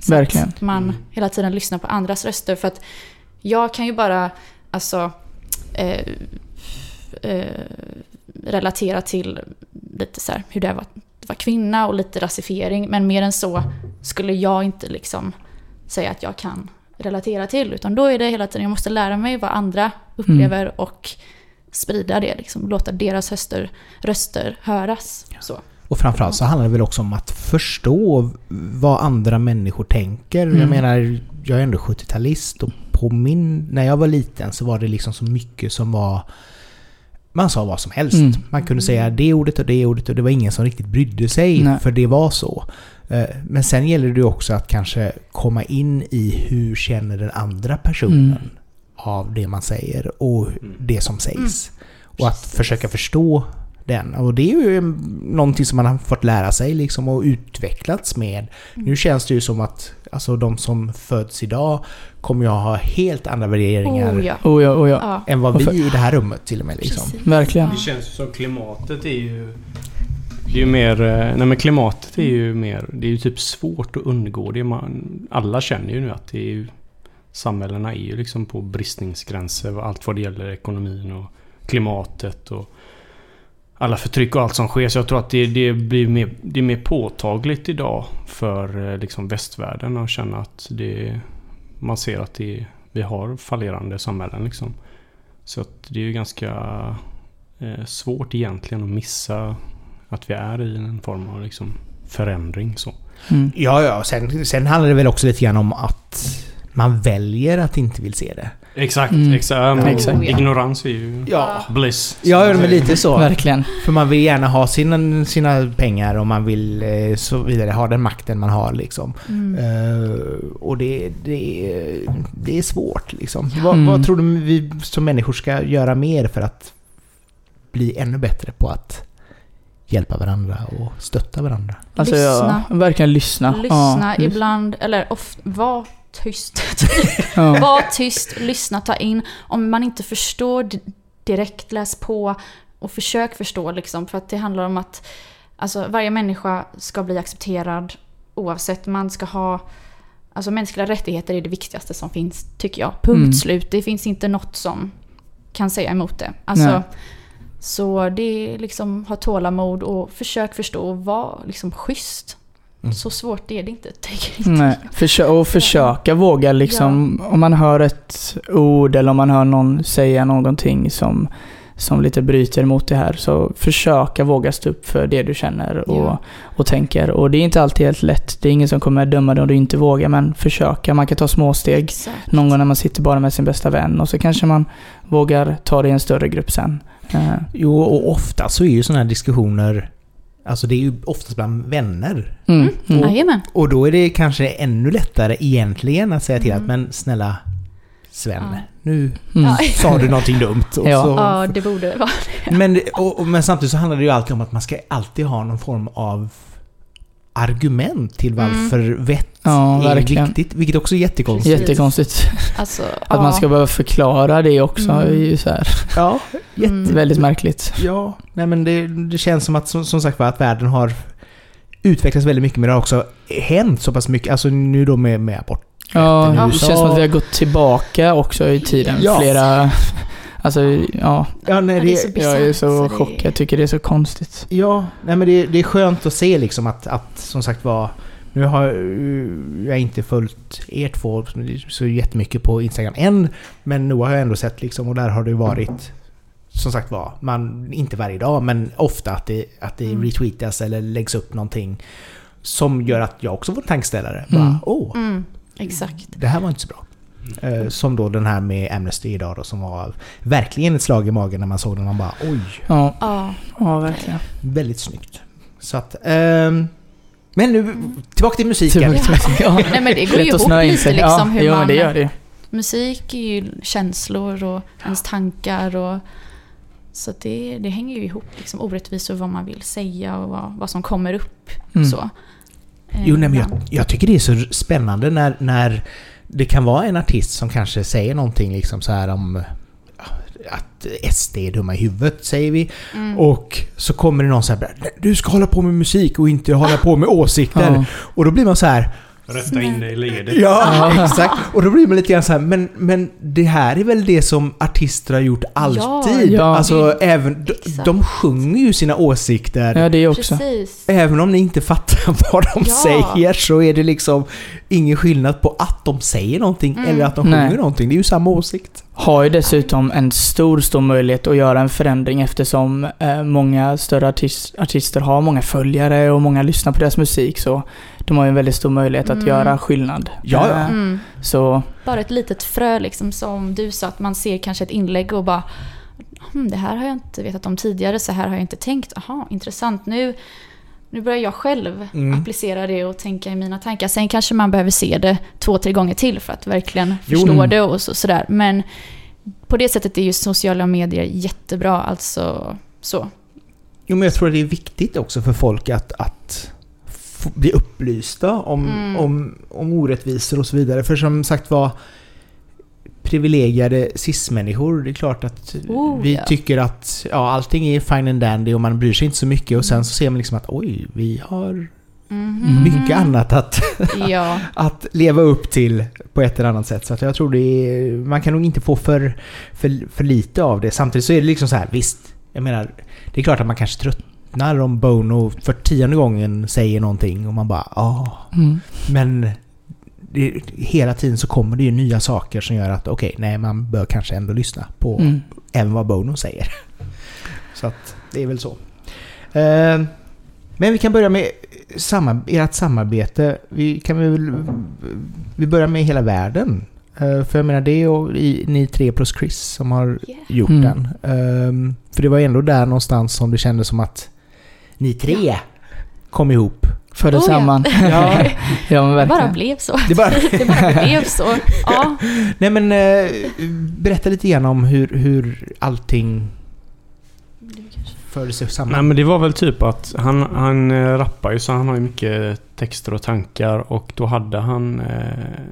[SPEAKER 2] så Verkligen.
[SPEAKER 3] Att man mm. hela tiden lyssnar på andras röster. För att jag kan ju bara alltså, eh, eh, relatera till lite så här, hur det är att vara kvinna och lite rasifiering. Men mer än så skulle jag inte liksom säga att jag kan relatera till. Utan då är det hela tiden, jag måste lära mig vad andra upplever mm. och sprida det. Liksom, låta deras röster, röster höras. Så.
[SPEAKER 1] Och framförallt så handlar det väl också om att förstå vad andra människor tänker. Mm. Jag menar, jag är ändå 70-talist och på min, när jag var liten så var det liksom så mycket som var man sa vad som helst. Mm. Man kunde säga det ordet och det ordet och det var ingen som riktigt brydde sig Nej. för det var så. Eh, men sen gäller det också att kanske komma in i hur känner den andra personen mm. av det man säger och mm. det som sägs. Mm. Och att försöka förstå den. Och det är ju någonting som man har fått lära sig liksom och utvecklats med. Mm. Nu känns det ju som att alltså, de som föds idag kommer ju ha helt andra värderingar
[SPEAKER 3] oh, ja.
[SPEAKER 2] Oh, ja, oh, ja.
[SPEAKER 1] än vad vi i det här rummet till och med. Liksom.
[SPEAKER 2] Verkligen.
[SPEAKER 4] Det känns som klimatet är ju det är ju mer, eh, nej men klimatet är ju mer, det är ju typ svårt att undgå det. Man, alla känner ju nu att det är ju, samhällena är ju liksom på bristningsgränser. Allt vad det gäller ekonomin och klimatet och alla förtryck och allt som sker. Så jag tror att det, det blir mer, det är mer påtagligt idag för eh, liksom västvärlden att känna att det, man ser att det, vi har fallerande samhällen. Liksom. Så att det är ju ganska eh, svårt egentligen att missa att vi är i en form av liksom förändring. Så.
[SPEAKER 1] Mm. Ja, ja. Sen, sen handlar det väl också lite grann om att man väljer att inte vill se det.
[SPEAKER 4] Exakt, mm. exakt. Exakt. Ignorans är ju ja. bliss.
[SPEAKER 1] Ja, men lite så.
[SPEAKER 2] Verkligen.
[SPEAKER 1] För man vill gärna ha sina, sina pengar och man vill eh, så vidare ha den makten man har liksom. Mm. Uh, och det, det, det är svårt liksom. Mm. Vad, vad, tror du vi som människor ska göra mer för att bli ännu bättre på att hjälpa varandra och stötta varandra.
[SPEAKER 2] Alltså, lyssna. Ja, verkligen lyssna.
[SPEAKER 3] Lyssna ja, ibland, eller ofta, var tyst. ja. Var tyst, lyssna, ta in. Om man inte förstår direkt, läs på och försök förstå liksom. För att det handlar om att alltså, varje människa ska bli accepterad oavsett. Man ska ha Alltså mänskliga rättigheter är det viktigaste som finns, tycker jag. Punkt mm. slut. Det finns inte något som kan säga emot det. Alltså,
[SPEAKER 2] Nej.
[SPEAKER 3] Så det är liksom ha tålamod och försök förstå och vara liksom schysst.
[SPEAKER 1] Mm.
[SPEAKER 3] Så svårt är det inte, tycker
[SPEAKER 2] Nej, försö- och försöka våga liksom, om man hör ett ord eller om man hör någon säga någonting som, som lite bryter mot det här, så försöka våga stå upp för det du känner och,
[SPEAKER 3] Ja.
[SPEAKER 2] och tänker. Och det är inte alltid helt lätt. Det är ingen som kommer döma dig om du inte vågar, men försöka. Man kan ta små steg.
[SPEAKER 3] Exakt.
[SPEAKER 2] Någon gång när man sitter bara med sin bästa vän och så kanske man vågar ta det i en större grupp sen. Eh,
[SPEAKER 1] Jo, och ofta så är ju sådana här diskussioner Alltså det är ju oftast bland vänner.
[SPEAKER 2] Mm.
[SPEAKER 3] Mm.
[SPEAKER 2] Mm.
[SPEAKER 3] Jajamän.
[SPEAKER 1] Och då är det kanske ännu lättare egentligen att säga till
[SPEAKER 3] Mm.
[SPEAKER 1] att men snälla Sven,
[SPEAKER 3] Ja.
[SPEAKER 1] nu
[SPEAKER 2] Mm.
[SPEAKER 1] Sa du någonting dumt. Och
[SPEAKER 2] Ja.
[SPEAKER 1] så,
[SPEAKER 3] Ja, det borde vara
[SPEAKER 1] men, det- och, och, men samtidigt så handlar det ju alltid om att man ska alltid ha någon form av argument till varför vett
[SPEAKER 2] Ja,
[SPEAKER 1] är
[SPEAKER 2] verkligen.
[SPEAKER 1] viktigt. Vilket också är jättekonstigt.
[SPEAKER 2] Jättekonstigt.
[SPEAKER 3] Alltså,
[SPEAKER 2] Att man ska behöva förklara det också
[SPEAKER 3] Mm.
[SPEAKER 2] är ju så här,
[SPEAKER 1] Ja, jätte,
[SPEAKER 3] Mm.
[SPEAKER 2] väldigt märkligt.
[SPEAKER 1] Ja, nej men det, det känns som att som, som sagt var att världen har utvecklats väldigt mycket men det har också hänt så pass mycket. Alltså nu då med, med abort.
[SPEAKER 2] Ja, det känns som att vi har gått tillbaka också i tiden.
[SPEAKER 1] Ja.
[SPEAKER 2] Flera... Alltså, ja.
[SPEAKER 1] Ja, nej,
[SPEAKER 3] Ja, det är
[SPEAKER 2] Jag är så chockad. Jag tycker det är så konstigt.
[SPEAKER 1] ja, nej men det, det är skönt att se liksom att, att som sagt var nu har jag inte följt er två så jättemycket på Instagram än. Men nu har jag ändå sett liksom och där har det varit som sagt var, man, inte varje dag men ofta att det, att det
[SPEAKER 3] Mm.
[SPEAKER 1] retweetas eller läggs upp någonting som gör att jag också får en tankeställare.
[SPEAKER 2] Mm.
[SPEAKER 1] Bara, åh,
[SPEAKER 3] Mm, exakt.
[SPEAKER 1] det här var inte så bra. Eh, som då den här med Amnesty idag då som var verkligen ett slag i magen när man såg den. Man bara oj,
[SPEAKER 2] Ja,
[SPEAKER 3] Ja,
[SPEAKER 2] ja verkligen.
[SPEAKER 1] väldigt snyggt. Så att, ehm, men nu tillbaka till musiken.
[SPEAKER 2] Tillbaka till- Ja.
[SPEAKER 3] Nej, men det går ju ihop lite liksom
[SPEAKER 2] ja,
[SPEAKER 3] hur
[SPEAKER 2] ja,
[SPEAKER 3] man-
[SPEAKER 2] det gör det.
[SPEAKER 3] musik är ju känslor och ens tankar och så det, det hänger ju ihop, liksom orättvisor, vad man vill säga och vad, vad som kommer upp.
[SPEAKER 2] Mm.
[SPEAKER 3] Så. Eh,
[SPEAKER 1] Jo, nej, men jag, jag tycker det är så spännande när, när det kan vara en artist som kanske säger någonting liksom så här om att SD är dumma i huvudet, säger vi.
[SPEAKER 3] Mm.
[SPEAKER 1] Och så kommer det någon så här du ska hålla på med musik och inte hålla på med åsikter.
[SPEAKER 2] Ja.
[SPEAKER 1] Och då blir man så här
[SPEAKER 4] Rätta in det i ledet.
[SPEAKER 1] Ja,
[SPEAKER 2] Ja.
[SPEAKER 1] exakt. Och då blir man lite grann så här, men, men det här är väl det som artister har gjort alltid?
[SPEAKER 2] Ja.
[SPEAKER 1] Alltså, även, de, de sjunger ju sina åsikter.
[SPEAKER 2] ja, det också.
[SPEAKER 3] Precis.
[SPEAKER 1] Även om ni inte fattar vad de
[SPEAKER 3] Ja.
[SPEAKER 1] säger så är det liksom ingen skillnad på att de säger någonting
[SPEAKER 3] Mm.
[SPEAKER 1] eller att de
[SPEAKER 2] Nej.
[SPEAKER 1] sjunger någonting. Det är ju samma åsikt.
[SPEAKER 2] Har ju dessutom en stor, stor möjlighet att göra en förändring eftersom eh, många större artist, artister har många följare och många lyssnar på deras musik. Så de har ju en väldigt stor möjlighet att
[SPEAKER 3] Mm.
[SPEAKER 2] göra skillnad.
[SPEAKER 1] Ja, ja.
[SPEAKER 2] Eh,
[SPEAKER 3] Mm.
[SPEAKER 2] Så
[SPEAKER 3] Bara ett litet frö liksom som du sa, att man ser kanske ett inlägg och bara hm, det här har jag inte vetat om tidigare, så här har jag inte tänkt. Aha, intressant. Nu, nu börjar jag själv
[SPEAKER 1] Mm.
[SPEAKER 3] applicera det och tänka i mina tankar. Sen kanske man behöver se det två, tre gånger till för att verkligen
[SPEAKER 1] Jo.
[SPEAKER 3] förstå det och så, sådär. Men på det sättet är ju sociala medier jättebra. Alltså så.
[SPEAKER 1] Jo, men jag tror att det är viktigt också för folk att, att bli upplysta om,
[SPEAKER 3] Mm.
[SPEAKER 1] om, om orättvisor och så vidare. För som sagt var privilegierade cis-människor, det är klart att
[SPEAKER 3] Oh,
[SPEAKER 1] vi
[SPEAKER 3] ja.
[SPEAKER 1] tycker att ja, allting är fine and dandy och man bryr sig inte så mycket och sen så ser man liksom att oj, vi har
[SPEAKER 3] Mhm.
[SPEAKER 1] mycket annat att,
[SPEAKER 3] Ja,
[SPEAKER 1] att leva upp till på ett eller annat sätt. Så jag tror det är, man kan nog inte få för, för, för lite av det. Samtidigt så är det liksom så här, visst, jag menar, det är klart att man kanske tröttnar om Bono för tionde gången säger någonting och man bara ja,
[SPEAKER 2] mm.
[SPEAKER 1] men det, hela tiden så kommer det ju nya saker som gör att okej, nej man bör kanske ändå lyssna på
[SPEAKER 2] Mm.
[SPEAKER 1] även vad Bono säger. Så att det är väl så. Eh, Men vi kan börja med samar- ert samarbete. Vi kan väl... Vi börjar med hela världen. Eh, För jag menar, det i- ni tre plus Chris som har
[SPEAKER 3] Yeah.
[SPEAKER 1] gjort
[SPEAKER 2] Mm.
[SPEAKER 1] den. Eh, För det var ändå där någonstans som det kändes som att ni tre kom ihop.
[SPEAKER 2] Förde
[SPEAKER 3] Oh,
[SPEAKER 2] samman.
[SPEAKER 1] Ja.
[SPEAKER 2] ja, men
[SPEAKER 3] det bara blev så.
[SPEAKER 1] Det bara...
[SPEAKER 3] Det bara blev så. Ja.
[SPEAKER 1] Nej men eh, berätta lite grann om hur, hur allting fördes samman.
[SPEAKER 4] Nej men det var väl typ att han, han eh, rappar ju så han har ju mycket texter och tankar och då hade han... Eh,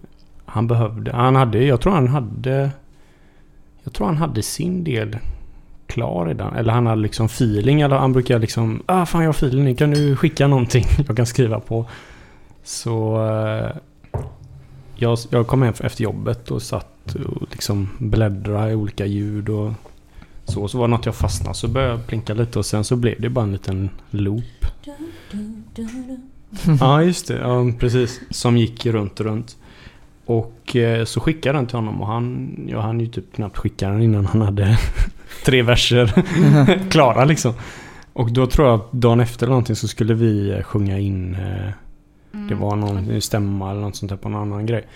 [SPEAKER 4] han behövde... Han hade... Jag tror han hade... Jag tror han hade sin del klar redan. Eller han hade liksom feeling. Eller han brukar liksom... Ah fan jag har feeling. Kan du skicka någonting jag kan skriva på? Så... Eh, jag, jag kom hem efter jobbet och satt och liksom bläddrade i olika ljud och Så, så var det något jag fastnade så började jag plinka lite och sen så blev det bara en liten loop. Ja just det, ja, precis. Som gick runt och runt. Och eh, så skickade den till honom och han, ja, han ju typ knappt skicka den innan han hade tre verser klara liksom. Och då tror jag att dagen efter eller någonting så skulle vi eh, sjunga in eh,
[SPEAKER 3] Mm.
[SPEAKER 4] Det var någon stämma eller något sånt där på någon annan grej.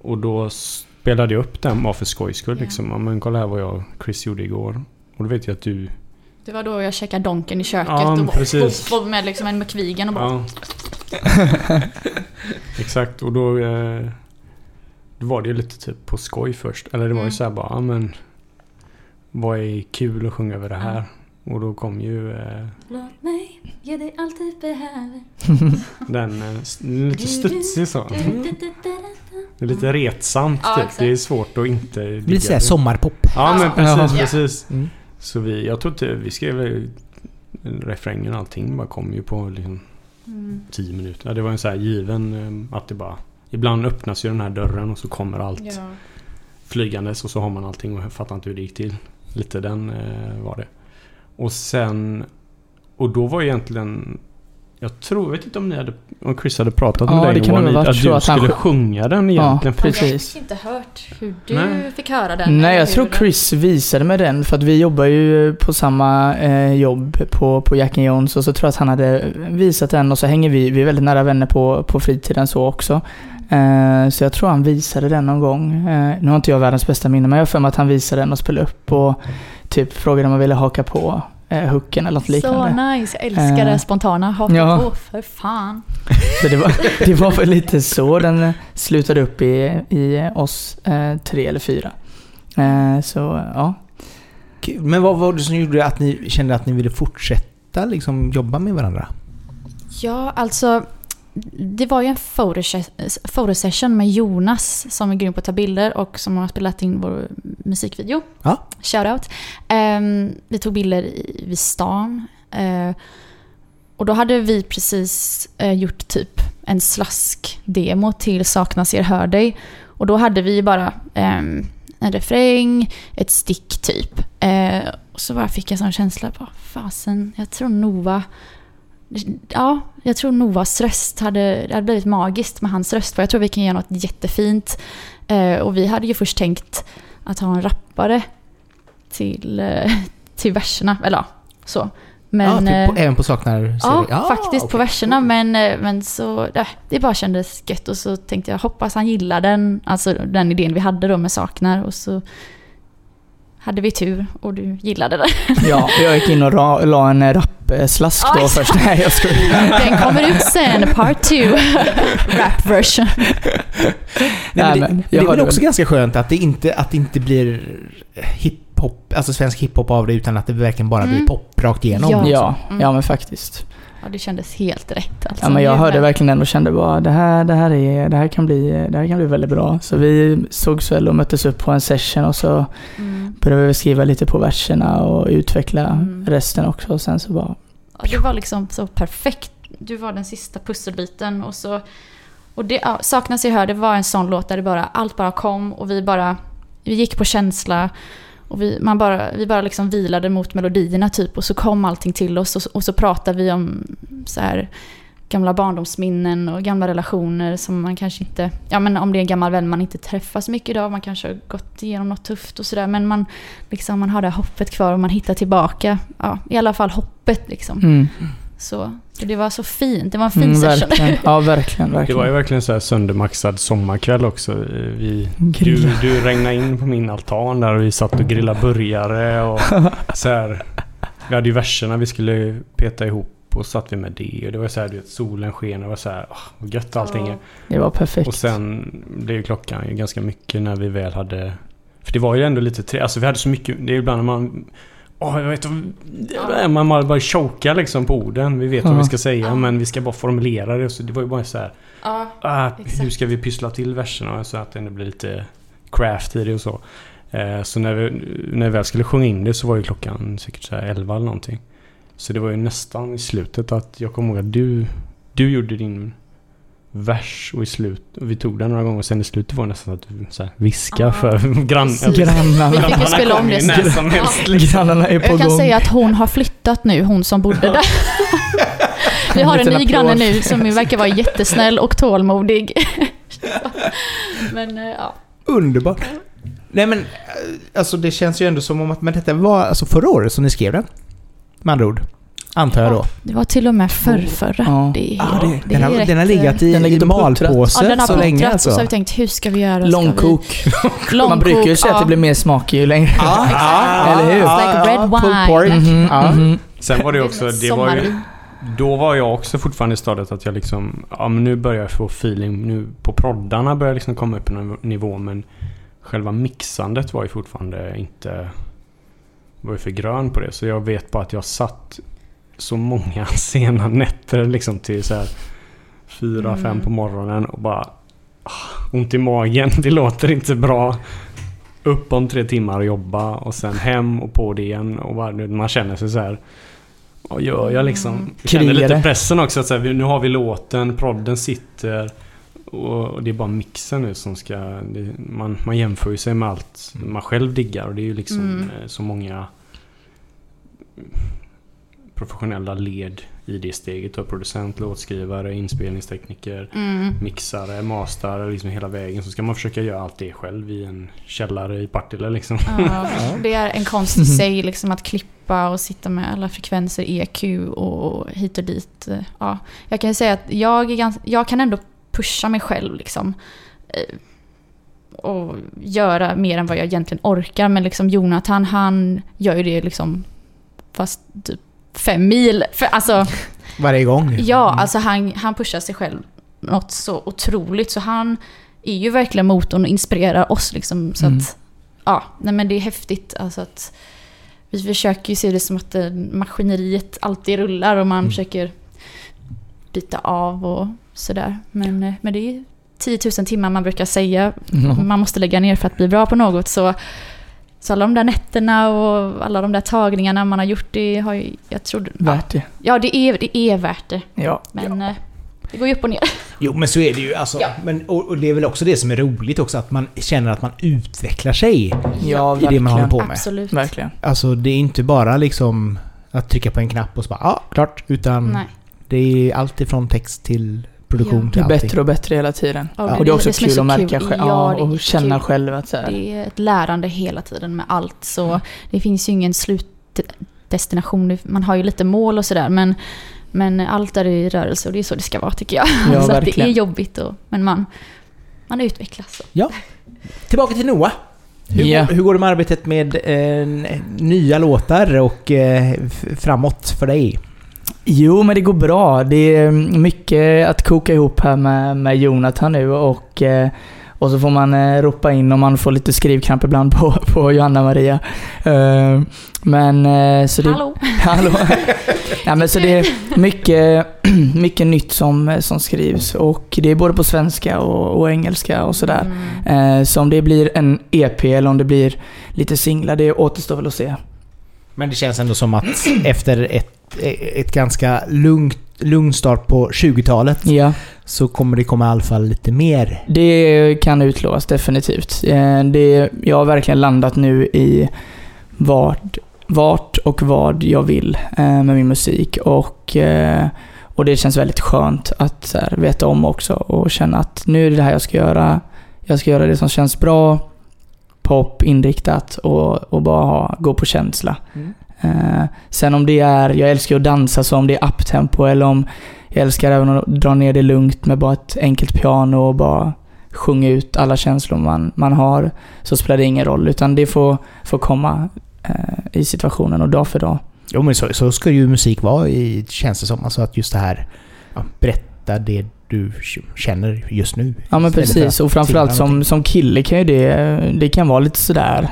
[SPEAKER 4] Och då spelade jag upp den bara för skojs skull
[SPEAKER 3] Ja.
[SPEAKER 4] liksom. Ja, men kolla här vad jag och Chris gjorde igår. Och då vet jag att du...
[SPEAKER 3] Det var då jag checkade donken i köket
[SPEAKER 4] Ja,
[SPEAKER 3] och bara,
[SPEAKER 4] precis.
[SPEAKER 3] och med liksom en McVigan och bara...
[SPEAKER 4] Ja. Exakt och då... Eh, då var det ju lite typ på skoj först. Eller det var ju
[SPEAKER 3] Mm.
[SPEAKER 4] så här bara, ja men... Vad är kul att sjunga över det här? Och då kom ju eh,
[SPEAKER 3] Låt mig ge dig allt du behöver.
[SPEAKER 4] den eh, lite studsig så. Det är lite retsamt
[SPEAKER 3] Ja,
[SPEAKER 4] typ.
[SPEAKER 3] exakt.
[SPEAKER 4] Det är svårt att inte...
[SPEAKER 1] Det blir
[SPEAKER 4] digga
[SPEAKER 1] såhär sommarpop.
[SPEAKER 4] Ja men precis,
[SPEAKER 2] Ja.
[SPEAKER 4] precis.
[SPEAKER 1] Mm.
[SPEAKER 4] Så vi, jag tror inte, vi skrev refrängen och allting bara kom ju på liksom
[SPEAKER 3] Mm.
[SPEAKER 4] 10 minuter. Ja, det var en så här given eh, att det bara... Ibland öppnas ju den här dörren och så kommer allt
[SPEAKER 3] Ja.
[SPEAKER 4] flygandes och så har man allting och jag fattar inte hur det gick till. Lite den eh, var det. Och sen... Och då var egentligen... Jag tror, jag vet inte om ni hade... Om Chris hade pratat
[SPEAKER 2] Ja,
[SPEAKER 4] med
[SPEAKER 2] det
[SPEAKER 4] dig
[SPEAKER 2] kan
[SPEAKER 4] Johan, att
[SPEAKER 2] så
[SPEAKER 4] du
[SPEAKER 2] att han
[SPEAKER 4] skulle
[SPEAKER 2] sj-
[SPEAKER 4] sjunga den egentligen.
[SPEAKER 2] Ja,
[SPEAKER 3] Jag har
[SPEAKER 2] Precis.
[SPEAKER 3] faktiskt inte hört hur du
[SPEAKER 4] Nej.
[SPEAKER 3] fick höra den.
[SPEAKER 2] Nej, jag tror Chris visade mig den för att vi jobbar ju på samma eh, jobb på, på Jack and Jones och så tror jag att han hade visat den och så hänger vi, vi är väldigt nära vänner på, på fritiden så också. Eh, så jag tror han visade den någon gång. Eh, nu har inte jag världens bästa minne men jag har för mig att han visade den och spelade upp och typ frågade om jag ville haka på eh, hooken eller något
[SPEAKER 3] Så
[SPEAKER 2] liknande.
[SPEAKER 3] nice, jag älskar
[SPEAKER 2] Eh,
[SPEAKER 3] det spontana. Haka
[SPEAKER 2] ja.
[SPEAKER 3] på, för fan.
[SPEAKER 2] Så det var, det var väl lite så den slutade upp i, i oss eh, tre eller fyra. Eh, så ja.
[SPEAKER 1] Men vad var det som gjorde att ni kände att ni ville fortsätta liksom jobba med varandra?
[SPEAKER 3] Ja, alltså det var ju en fotoses- fotosession med Jonas som är grym på att ta bilder och som har spelat in vår musikvideo.
[SPEAKER 1] Ja.
[SPEAKER 3] Shoutout. Um, vi tog bilder i, vid stan. Eh, och då hade vi precis eh, gjort typ en slask-demo till Saknas er hör dig. Och då hade vi bara ehm, en refräng, ett stick typ. Eh, och så bara fick jag sån känsla på fasen, jag tror Nova Ja, jag tror Novas röst hade, det hade blivit magiskt med hans röst. För jag tror vi kan göra något jättefint. Eh, och vi hade ju först tänkt att ha en rappare till, eh, till verserna. Eller ja, så. Men,
[SPEAKER 1] ja, typ på,
[SPEAKER 3] eh,
[SPEAKER 1] även på Saknar
[SPEAKER 3] Ja, faktiskt på
[SPEAKER 1] okej.
[SPEAKER 3] verserna. Men, men så, ja, det bara kändes gött. Och så tänkte jag, hoppas han gillar den. Alltså den idén vi hade då med Saknar. Och så hade vi tur och du gillade den.
[SPEAKER 2] Ja, jag gick in och ra, la en rappslask då först. Nej, jag skojar.
[SPEAKER 3] Den kommer ut sen, part two. Rap version.
[SPEAKER 1] Nej, men det,
[SPEAKER 2] men
[SPEAKER 1] det är väl också
[SPEAKER 2] väl-
[SPEAKER 1] ganska skönt att det inte, att det inte blir hiphop, alltså svensk hiphop av det utan att det verkligen bara blir
[SPEAKER 3] Mm.
[SPEAKER 1] pop rakt igenom.
[SPEAKER 3] Ja.
[SPEAKER 2] Ja,
[SPEAKER 3] Mm.
[SPEAKER 2] ja men faktiskt.
[SPEAKER 3] Ja, det kändes helt rätt. Alltså.
[SPEAKER 2] Ja, men jag hörde verkligen den och kände bara det här, det här, är, det här, kan, bli, det här kan bli väldigt bra. Så vi sågs väl och möttes upp på en session och så
[SPEAKER 3] Mm.
[SPEAKER 2] började vi skriva lite på verserna och utveckla
[SPEAKER 3] Mm.
[SPEAKER 2] resten också. Och sen så bara...
[SPEAKER 3] Ja, det var liksom så perfekt. Du var den sista pusselbiten och så... Och det, ja, Saknas i hör, det var en sån låt där det bara, allt bara kom och vi bara... Vi gick på känsla och vi, man bara, vi bara liksom vilade mot melodierna typ och så kom allting till oss och, och så pratade vi om så här gamla barndomsminnen och gamla relationer som man kanske inte... Ja men om det är en gammal vän man inte träffar så mycket idag, man kanske har gått igenom något tufft och sådär men man, liksom, man har det hoppet kvar och man hittar tillbaka. Ja, i alla fall hoppet liksom.
[SPEAKER 2] Mm.
[SPEAKER 3] Så, så det var så fint. Det var en fin
[SPEAKER 2] Mm,
[SPEAKER 3] session.
[SPEAKER 2] verkligen. Ja, verkligen,
[SPEAKER 4] Det var ju
[SPEAKER 2] verkligen.
[SPEAKER 4] verkligen så här söndermaxad sommarkväll också. Vi, du, du regnade in på min altan där och vi satt och grillade burgare och så här. Vi hade ju verserna vi skulle peta ihop och satt vi med det. Och det var så här, du vet, solen sken och det var så här, åh, vad gött allting är.
[SPEAKER 2] Det var perfekt.
[SPEAKER 4] Och sen blev ju klockan ju ganska mycket när vi väl hade... För det var ju ändå lite tre... Alltså vi hade så mycket... Det är ju ibland när man... Åh, jag vet. Man bara bara chokar liksom på orden. Vi vet vad
[SPEAKER 2] Ja.
[SPEAKER 4] vi ska säga
[SPEAKER 3] Ja.
[SPEAKER 4] men vi ska bara formulera det. Så det var ju bara så här...
[SPEAKER 3] Ja,
[SPEAKER 4] Ah, hur ska vi pyssla till verserna så att det ändå blir lite craft i det och så. Eh, så när vi, när vi väl skulle sjunga in det så var ju klockan säkert så här 11 eller någonting. Så det var ju nästan i slutet att jag kommer ihåg att du, du gjorde din vers och i slut, och vi tog den några gånger och sen i slutet var det nästan att du så här, viska
[SPEAKER 3] Ja,
[SPEAKER 4] för grann.
[SPEAKER 2] Grannarna,
[SPEAKER 3] Vi fick ju
[SPEAKER 4] grannarna
[SPEAKER 3] spela om det sen.
[SPEAKER 4] när som helst.
[SPEAKER 2] grannarna är på
[SPEAKER 3] Jag kan
[SPEAKER 2] gång.
[SPEAKER 3] säga att hon har flyttat nu, hon som bodde där. Vi har en
[SPEAKER 2] liten
[SPEAKER 3] ny granne nu som verkar vara jättesnäll och tålmodig. Men eh, ja.
[SPEAKER 1] Underbart. Nej men, eh, alltså det känns ju ändå som om att men detta var alltså förra året som ni skrev den. Med andra ord. Antar jag då.
[SPEAKER 3] Det var till och med förrförra.
[SPEAKER 2] Ja.
[SPEAKER 3] Det är,
[SPEAKER 1] Ja, det,
[SPEAKER 3] det
[SPEAKER 1] den, har, den har legat i,
[SPEAKER 2] Den
[SPEAKER 1] i malpåse
[SPEAKER 3] Ja, den har
[SPEAKER 1] så länge alltså.
[SPEAKER 3] och så har vi tänkt, hur ska vi göra?
[SPEAKER 2] Långkok.
[SPEAKER 3] Vi... Långkok,
[SPEAKER 2] Man brukar ju säga att
[SPEAKER 3] ja.
[SPEAKER 2] det blir mer smak ju längre.
[SPEAKER 1] Ja,
[SPEAKER 3] Exakt.
[SPEAKER 2] Eller hur?
[SPEAKER 3] It's like red wine.
[SPEAKER 1] pork.
[SPEAKER 2] Mhm,
[SPEAKER 1] Ja.
[SPEAKER 2] mhm.
[SPEAKER 4] Sen var det också, det var ju, då var jag också fortfarande i stadiet att jag liksom, ja men nu börjar jag få feeling, nu på proddarna börjar jag liksom komma upp på en nivå men själva mixandet var ju fortfarande inte, var ju för grön på det. Så jag vet bara att jag satt så många sena nätter liksom till så här fyra,
[SPEAKER 3] Mm.
[SPEAKER 4] fem på morgonen och bara ah, ont i magen, det låter inte bra. Upp om tre timmar och jobba och sen hem och på det igen och bara, man känner sig så här vad gör jag liksom?
[SPEAKER 3] Mm.
[SPEAKER 4] Jag känner lite pressen också. Att så här, nu har vi låten, prodden sitter. Och och det är bara mixen nu som ska... Det, man, man jämför ju sig med allt man själv diggar. Och det är ju liksom
[SPEAKER 3] Mm.
[SPEAKER 4] eh, så många professionella led i det steget. Du har producent, låtskrivare, inspelningstekniker,
[SPEAKER 3] Mm.
[SPEAKER 4] mixare, mastare, liksom hela vägen. Så ska man försöka göra allt det själv i en källare i Partille liksom.
[SPEAKER 3] Ja, det är en konst i sig liksom att klippa och sitta med alla frekvenser, EQ och hit och dit. Ja, jag kan ju säga att jag, är ganska, jag kan ändå pusha mig själv liksom. eh, Och göra mer än vad jag egentligen orkar. Men liksom Jonathan han gör ju det liksom fast typ fem mil. För, alltså,
[SPEAKER 1] Varje gång.
[SPEAKER 3] Ja, alltså han, han pushar sig själv något så otroligt. Så han är ju verkligen motorn och inspirerar oss liksom. Så
[SPEAKER 2] Mm.
[SPEAKER 3] att, ja, nej men det är häftigt. Alltså att vi försöker ju se det som att eh, maskineriet alltid rullar och man
[SPEAKER 1] Mm.
[SPEAKER 3] försöker byta av och sådär. Men, eh, men det är ju 10 000 timmar man brukar säga
[SPEAKER 2] Mm.
[SPEAKER 3] man måste lägga ner för att bli bra på något. Så, så alla de där nätterna och alla de där tagningarna man har gjort, det har ju, jag tror... Ja,
[SPEAKER 2] Värt det.
[SPEAKER 3] ja det, är, det är värt det.
[SPEAKER 2] Ja.
[SPEAKER 3] Men eh, det går ju upp och ner.
[SPEAKER 1] Jo, men så är det ju. Alltså,
[SPEAKER 3] Ja.
[SPEAKER 1] men, och, och det är väl också det som är roligt också, att man känner att man utvecklar sig
[SPEAKER 2] Ja,
[SPEAKER 1] i det man håller
[SPEAKER 2] verkligen.
[SPEAKER 1] på med.
[SPEAKER 3] Absolut.
[SPEAKER 2] Verkligen.
[SPEAKER 1] Alltså, det är inte bara liksom att trycka på en knapp och så bara ja, klart. Utan
[SPEAKER 3] Nej.
[SPEAKER 1] det är allt ifrån text till produktion
[SPEAKER 3] Ja.
[SPEAKER 1] till
[SPEAKER 2] Blir bättre och bättre hela tiden.
[SPEAKER 3] Ja,
[SPEAKER 2] Och det är också
[SPEAKER 3] är
[SPEAKER 2] kul
[SPEAKER 3] så
[SPEAKER 2] att märka själv. Ja,
[SPEAKER 3] det är
[SPEAKER 2] och känna
[SPEAKER 3] kul.
[SPEAKER 2] själv att så här,
[SPEAKER 3] Det är ett lärande hela tiden med allt. Så det finns ju ingen slutdestination. Man har ju lite mål och sådär. Men, men allt är i rörelse och det är så det ska vara tycker jag.
[SPEAKER 2] Ja,
[SPEAKER 3] så att det är jobbigt. Och, men man, man utvecklas. Så.
[SPEAKER 1] Tillbaka till Noah. Hur,
[SPEAKER 2] Ja.
[SPEAKER 1] går, hur går det med arbetet med eh, nya låtar och eh, framåt för dig?
[SPEAKER 2] Jo, men det går bra. Det är mycket att koka ihop här med, med Jonathan nu och, eh, och så får man eh, ropa in om man får lite skrivkramp ibland på, på Johanna Maria. Eh, men så det...
[SPEAKER 3] Hallå!
[SPEAKER 2] Hallå? ja, men så det är mycket, mycket nytt som, som skrivs och det är både på svenska och, och engelska och sådär.
[SPEAKER 3] Mm.
[SPEAKER 2] Så om det blir en EP eller om det blir lite singlar, det återstår väl att se.
[SPEAKER 1] Men det känns ändå som att efter ett, ett ganska lugnt, lugn start på 20-talet
[SPEAKER 2] Ja.
[SPEAKER 1] så kommer det komma i alla fall lite mer.
[SPEAKER 2] Det kan utlovas definitivt. Eh, Det, jag har verkligen landat nu i vart, vart och vad jag vill eh, med min musik. Och, eh, och det känns väldigt skönt att här, veta om också och känna att nu är det det här jag ska göra. Jag ska göra det som känns bra, pop, inriktat och, och bara ha, gå på känsla.
[SPEAKER 1] Mm.
[SPEAKER 2] Eh, sen om det är, jag älskar att dansa så om det är uptempo eller om jag älskar även att dra ner det lugnt med bara ett enkelt piano och bara sjunga ut alla känslor man, man har. Så spelar det ingen roll utan det får, får komma eh, i situationen och dag för dag.
[SPEAKER 1] Jo men så, så ska ju musik vara i, känns det som. Alltså att just det här, ja, berätta det du känner just nu.
[SPEAKER 2] Ja men precis och framförallt som, som kille kan ju det, det kan vara lite sådär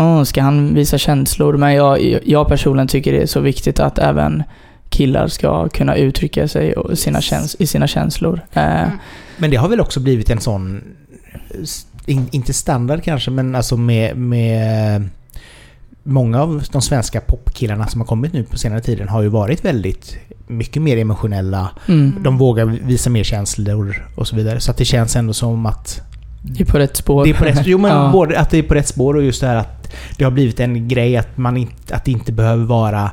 [SPEAKER 2] "Åh, ska han visa känslor? Men jag, jag personligen tycker det är så viktigt att även killar ska kunna uttrycka sig och sina käns- i sina känslor. Eh,
[SPEAKER 3] Mm.
[SPEAKER 1] Men det har väl också blivit en sån, in, inte standard kanske, men alltså med, med många av de svenska popkillarna som har kommit nu på senare tiden har ju varit väldigt mycket mer emotionella.
[SPEAKER 2] Mm.
[SPEAKER 1] De vågar visa mer känslor och så vidare. Så att det känns ändå som att
[SPEAKER 2] Det är på rätt spår.
[SPEAKER 1] det är på rätt, jo, men
[SPEAKER 2] Ja.
[SPEAKER 1] både att det är på rätt spår och just det här att det har blivit en grej att, man inte, att det inte behöver vara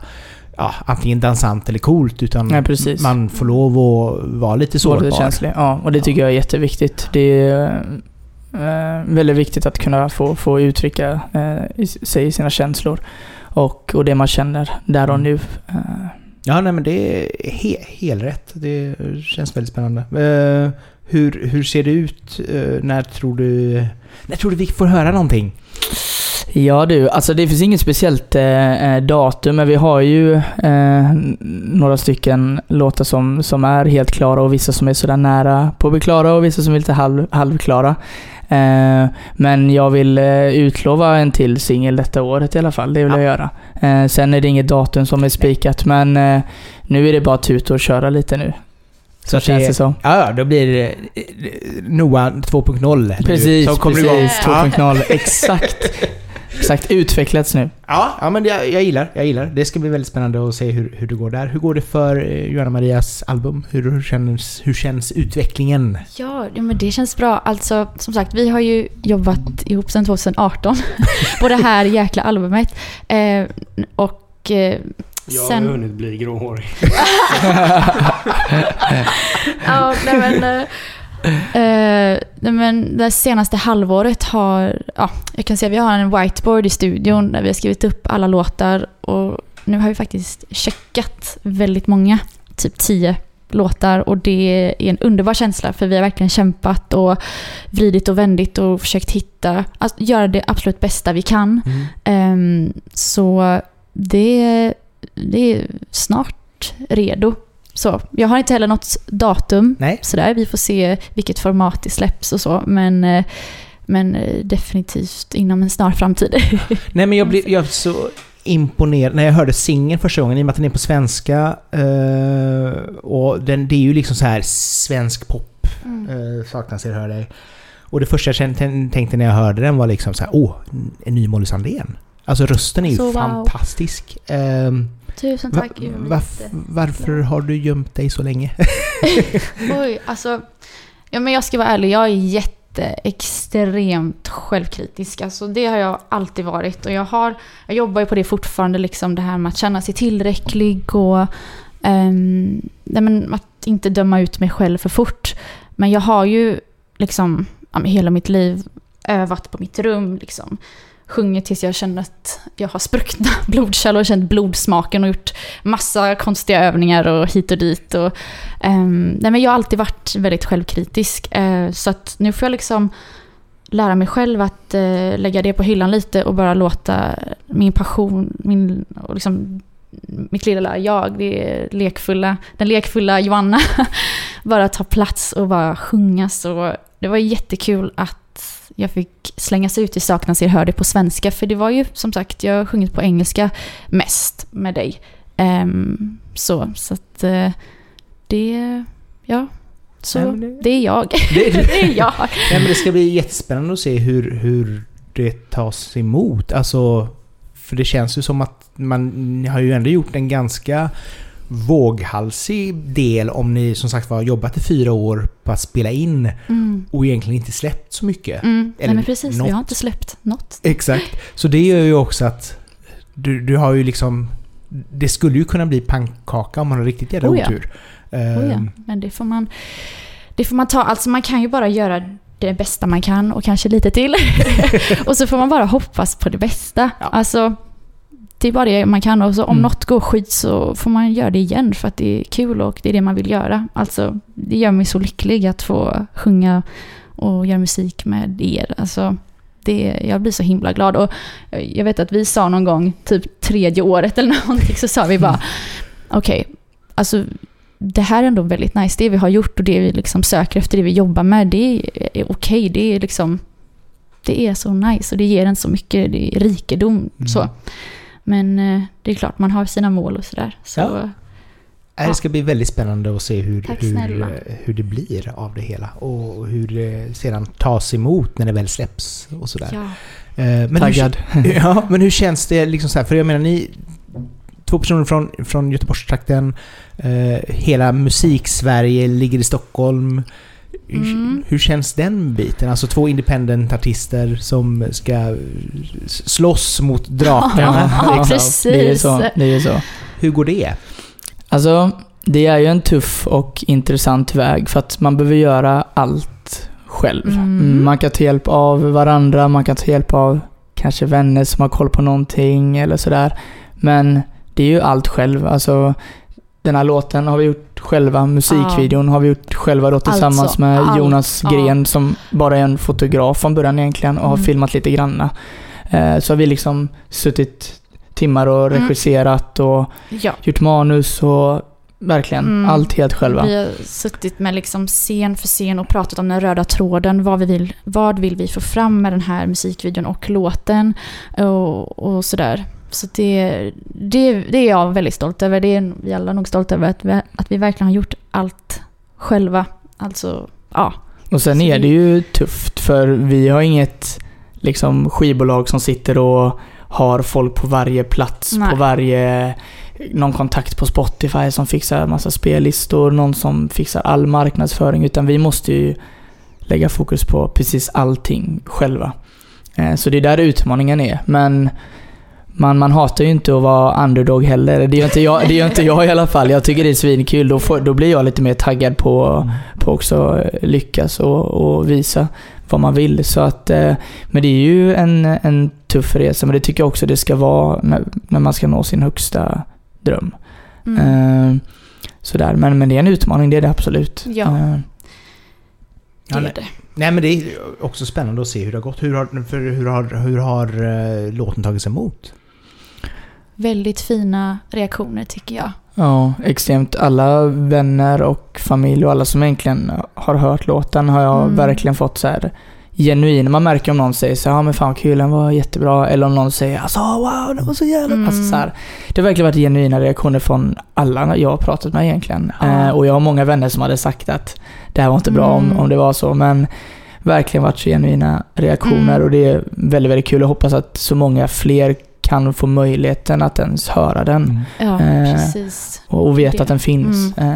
[SPEAKER 1] ja, antingen dansant eller coolt utan
[SPEAKER 2] precis.
[SPEAKER 1] man får lov att vara lite
[SPEAKER 2] Så
[SPEAKER 1] sårbar.
[SPEAKER 2] känslig. Ja, och det tycker jag är jätteviktigt. Det är eh, väldigt viktigt att kunna få, få uttrycka eh, sig sina känslor. Och, och det man känner där och nu. Eh,
[SPEAKER 1] Ja, nej men det är he, helt rätt. Det känns väldigt spännande. Eh, hur, hur ser det ut? Eh, när tror du... När tror du vi får höra någonting?
[SPEAKER 2] Ja du, alltså det finns inget speciellt eh, eh, datum, men vi har ju eh, några stycken låtar som, som är helt klara och vissa som är sådär nära på att bli klara och vissa som är lite halv, halvklara. Eh, men jag vill eh, utlova en till singel detta året i alla fall, det vill
[SPEAKER 1] Ja.
[SPEAKER 2] jag göra. Sen är det inget datum som är spikat, men nu är det bara tuta och köra lite nu. Så känns det som.
[SPEAKER 1] Ja, ja, då blir det eh, Noah 2.0. nu
[SPEAKER 2] Precis,
[SPEAKER 1] som kommer
[SPEAKER 2] precis.
[SPEAKER 1] igång. Ja.
[SPEAKER 2] 2.0, exakt. Exakt, utvecklats nu.
[SPEAKER 1] Ja, ja men jag, jag gillar, jag gillar. Det ska bli väldigt spännande att se hur, hur det går där. Hur går det för eh, Johanna Marias album? Hur, hur, känns, hur känns utvecklingen?
[SPEAKER 3] Ja, ja, men det känns bra. Alltså, som sagt, vi har ju jobbat ihop sedan 2018 på det här jäkla albumet. Eh, och eh,
[SPEAKER 4] Jag har
[SPEAKER 3] sen...
[SPEAKER 4] hunnit bli gråhårig.
[SPEAKER 3] ja, nej men, eh, eh, nej men det senaste halvåret har, ja, jag kan säga vi har en whiteboard i studion där vi har skrivit upp alla låtar och nu har vi faktiskt checkat väldigt många, typ tio låtar och det är en underbar känsla för vi har verkligen kämpat och vridit och vändit och försökt hitta, alltså, göra det absolut bästa vi kan. Ehm, så det, det är snart redo. Så, jag har inte heller något datum
[SPEAKER 1] Nej.
[SPEAKER 3] sådär. Vi får se vilket format det släpps och så. Men, eh, men eh, definitivt inom en snar framtid.
[SPEAKER 1] Nej men jag blev jag blev så imponerad när jag hörde singeln första gången i och med att den är på svenska. eh, och den, det är ju liksom så här svensk pop. Uh, saknas er, hör dig. Och det första jag tänkte när jag hörde den var liksom så här, åh, en ny Molly Sandén. Alltså rösten är ju
[SPEAKER 3] Så wow.
[SPEAKER 1] fantastisk. Ehm,
[SPEAKER 3] Tusen
[SPEAKER 1] va,
[SPEAKER 3] tack. Vad
[SPEAKER 1] varf, varför har du gömt dig så länge?
[SPEAKER 3] Oj, alltså. Ja, men jag ska vara ärlig, jag är jätte, extremt självkritisk. Alltså, det har jag alltid varit. Och jag, har, jag jobbar ju på det fortfarande, liksom det här med att känna sig tillräcklig och ehm, nej, men att inte döma ut mig själv för fort. Men jag har ju liksom ja, hela mitt liv övat på mitt rum. Liksom. Sjungit tills jag känner att jag har spruckna blodkärl och känt blodsmaken och gjort massa konstiga övningar och hit och dit. Och, ehm, nej men jag har alltid varit väldigt självkritisk. eh, så att nu får jag liksom lära mig själv att eh, lägga det på hyllan lite och bara låta min passion, min, och liksom, mitt lilla jag, det lekfulla, den lekfulla Joanna, bara ta plats och bara sjunga. Så det var jättekul att jag fick slänga sig ut i Saknas er hör det på svenska. För det var ju som sagt, jag har sjungit på engelska mest med dig. Ehm, så, så att eh, det, ja, så
[SPEAKER 1] Nej, det-
[SPEAKER 3] det är jag.
[SPEAKER 1] Det-
[SPEAKER 3] det är jag.
[SPEAKER 1] Nej, men det ska bli jättespännande att se hur, hur det tas emot. Alltså, för det känns ju som att man har ju ändå gjort en ganska våghalsig del om ni som sagt var jobbat i fyra år på att spela in
[SPEAKER 3] Mm.
[SPEAKER 1] och egentligen inte släppt så mycket.
[SPEAKER 3] Mm.
[SPEAKER 1] Eller
[SPEAKER 3] Nej men precis,
[SPEAKER 1] något.
[SPEAKER 3] vi har inte släppt något.
[SPEAKER 1] Exakt. Så det gör ju också att du, du har ju liksom... Det skulle ju kunna bli pannkaka om man har riktigt jävla
[SPEAKER 3] Oh ja.
[SPEAKER 1] otur.
[SPEAKER 3] Oh ja.
[SPEAKER 1] Ehm,
[SPEAKER 3] Men det får man, det får man ta, alltså man kan ju bara göra det bästa man kan och kanske lite till. och så får man bara hoppas på det bästa.
[SPEAKER 1] Ja.
[SPEAKER 3] Alltså, det är bara det man kan och så om
[SPEAKER 1] Mm.
[SPEAKER 3] något går skit så får man göra det igen för att det är kul och det är det man vill göra. Alltså, det gör mig så lycklig att få sjunga och göra musik med er. Alltså, det, jag blir så himla glad. Och jag vet att vi sa någon gång, typ tredje året eller någonting, så sa vi bara okej, alltså det här är ändå väldigt nice. Det vi har gjort och det vi liksom söker efter, det vi jobbar med, det är, okej. Det är liksom, det är så nice och det ger en så mycket rikedom.
[SPEAKER 1] Mm.
[SPEAKER 3] Så. Men eh, det är klart, man har sina mål och sådär. Så,
[SPEAKER 1] Ja. Det ska bli väldigt spännande att se hur, hur,
[SPEAKER 3] snälla.
[SPEAKER 1] hur det blir av det hela. Och hur det sedan tas emot när det väl släpps och sådär.
[SPEAKER 3] Ja.
[SPEAKER 1] Eh, Men
[SPEAKER 2] Taggad.
[SPEAKER 1] Hur, ja, men hur känns det liksom så här? För jag menar, ni... Två personer från, från Göteborgstrakten. Eh, hela musik-Sverige ligger i Stockholm. Hur,
[SPEAKER 3] Mm.
[SPEAKER 1] hur känns den biten? Alltså två independent-artister som ska slåss mot drakarna.
[SPEAKER 3] Ja,
[SPEAKER 1] liksom.
[SPEAKER 3] precis.
[SPEAKER 2] Det är så. Det är så.
[SPEAKER 1] Hur går det?
[SPEAKER 2] Alltså, det är ju en tuff och intressant väg för att man behöver göra allt själv.
[SPEAKER 3] Mm.
[SPEAKER 2] Mm, Man kan ta hjälp av varandra, man kan ta hjälp av kanske vänner som har koll på någonting eller sådär. Men det är ju allt själv. Alltså, den här låten har vi gjort själva, musikvideon har vi gjort själva då tillsammans
[SPEAKER 3] Alltså,
[SPEAKER 2] med
[SPEAKER 3] allt,
[SPEAKER 2] Jonas. Gren som bara är en fotograf från början egentligen och har
[SPEAKER 3] Mm.
[SPEAKER 2] filmat lite granna. Eh, så har vi liksom suttit timmar och
[SPEAKER 3] Mm.
[SPEAKER 2] regisserat och
[SPEAKER 3] Ja.
[SPEAKER 2] gjort manus och verkligen
[SPEAKER 3] Mm.
[SPEAKER 2] allt helt själva.
[SPEAKER 3] Vi har suttit med liksom scen för scen och pratat om den röda tråden. Vad, vi vill, vad vill vi få fram med den här musikvideon och låten och, och sådär. Så det, det, det är jag väldigt stolt över. Det är vi alla nog stolta över att vi, att vi verkligen har gjort allt själva. Alltså, ja.
[SPEAKER 2] Och sen är det ju tufft för vi har inget liksom skivbolag som sitter och har folk på varje plats,
[SPEAKER 3] Nej.
[SPEAKER 2] på varje någon kontakt på Spotify som fixar massa spellistor, någon som fixar all marknadsföring, utan vi måste ju lägga fokus på precis allting själva. Eh, Så det är där utmaningen är. Men man, man hatar ju inte att vara underdog heller. Det är ju inte jag, det är ju inte jag i alla fall. Jag tycker det är svinkul. Då, får, då blir jag lite mer taggad på, på också eh, lyckas och, och visa vad man vill. Så att, eh, men det är ju en, en tuff resa, men det tycker jag också det ska vara när, när man ska nå sin högsta dröm.
[SPEAKER 3] Mm.
[SPEAKER 2] Eh, sådär. Men, men det är en utmaning, det är det absolut.
[SPEAKER 3] Ja.
[SPEAKER 2] Eh,
[SPEAKER 3] det är det.
[SPEAKER 1] Nej men det är också spännande att se hur det har gått. Hur har, för hur har, hur har låten tagits emot?
[SPEAKER 3] Väldigt fina reaktioner tycker jag.
[SPEAKER 2] Ja, extremt. Alla vänner och familj och alla som egentligen har hört låten har jag
[SPEAKER 3] Mm.
[SPEAKER 2] verkligen fått så här genuin. Man märker om någon säger så ja men fan kul, den var jättebra. Eller om någon säger alltså wow, den var så jävla...
[SPEAKER 3] Mm.
[SPEAKER 2] Alltså, så här, det har verkligen varit genuina reaktioner från alla jag har pratat med egentligen.
[SPEAKER 3] Ja.
[SPEAKER 2] Eh, och jag har många vänner som hade sagt att det här var inte bra om,
[SPEAKER 3] Mm.
[SPEAKER 2] om det var så. Men verkligen varit så genuina reaktioner
[SPEAKER 3] Mm.
[SPEAKER 2] och det är väldigt, väldigt kul. Jag hoppas att så många fler kan få möjligheten att ens höra den.
[SPEAKER 3] Ja,
[SPEAKER 2] Eh,
[SPEAKER 3] precis.
[SPEAKER 2] Och, och vet
[SPEAKER 3] Det.
[SPEAKER 2] att den finns. Eh,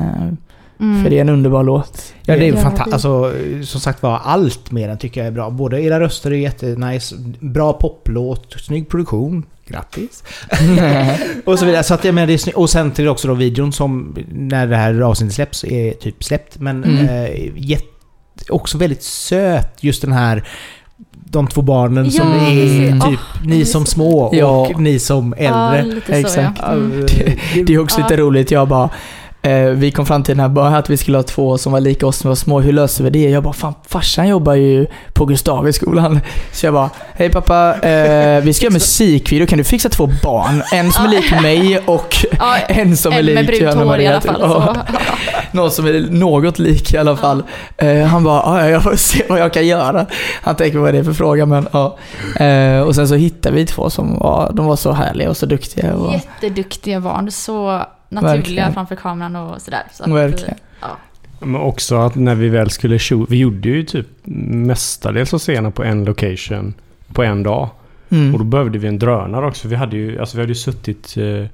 [SPEAKER 3] Mm.
[SPEAKER 2] För det är en underbar låt.
[SPEAKER 1] Ja, det är
[SPEAKER 3] Ja,
[SPEAKER 1] fantastiskt. Alltså, som sagt var, allt med den tycker jag är bra. Både era röster är jättenice, bra poplåt, snygg produktion. Grattis! och så vidare. Så att jag menar, det är. Och sen till också då videon som, när det här avsnittet släpps, är typ släppt. Men
[SPEAKER 2] Mm.
[SPEAKER 1] eh, jätte, också väldigt söt, just den här de två barnen
[SPEAKER 3] Ja,
[SPEAKER 1] som är
[SPEAKER 2] precis.
[SPEAKER 1] typ
[SPEAKER 3] Åh,
[SPEAKER 1] ni
[SPEAKER 3] det
[SPEAKER 1] som små och
[SPEAKER 2] Ja.
[SPEAKER 1] ni som
[SPEAKER 3] Ja,
[SPEAKER 1] äldre.
[SPEAKER 3] lite
[SPEAKER 2] Exakt.
[SPEAKER 3] så ja. Mm.
[SPEAKER 2] Det är också
[SPEAKER 3] Ja.
[SPEAKER 2] lite roligt. Jag bara, vi kom fram till den här bara att vi skulle ha två som var lika oss som var små. Hur löser vi det? Jag bara, fan farsan jobbar ju på Gustaviskolan. Så jag bara, hej pappa, eh, vi ska göra musikvideo. Kan du fixa två barn? En som är lik mig och en som är lik Johanna Maria, typ.
[SPEAKER 3] fall.
[SPEAKER 2] Någon som är något lik i alla fall. Eh, han bara, "Ja, ja, jag får se vad jag kan göra. Han tänker vad det är för fråga men ja. Eh, och sen så hittade vi två som var, de var så härliga och så duktiga. Och,
[SPEAKER 3] Jätteduktiga barn. Så naturliga
[SPEAKER 2] Verkligen.
[SPEAKER 3] framför kameran och sådär. Så att,
[SPEAKER 2] Verkligen.
[SPEAKER 3] Ja.
[SPEAKER 4] Men också att när vi väl skulle shoot, vi gjorde ju typ mestadels av scenerna på en location på en dag.
[SPEAKER 2] mm.
[SPEAKER 4] Och då behövde vi en drönare också. Vi hade ju, alltså vi hade ju suttit eh,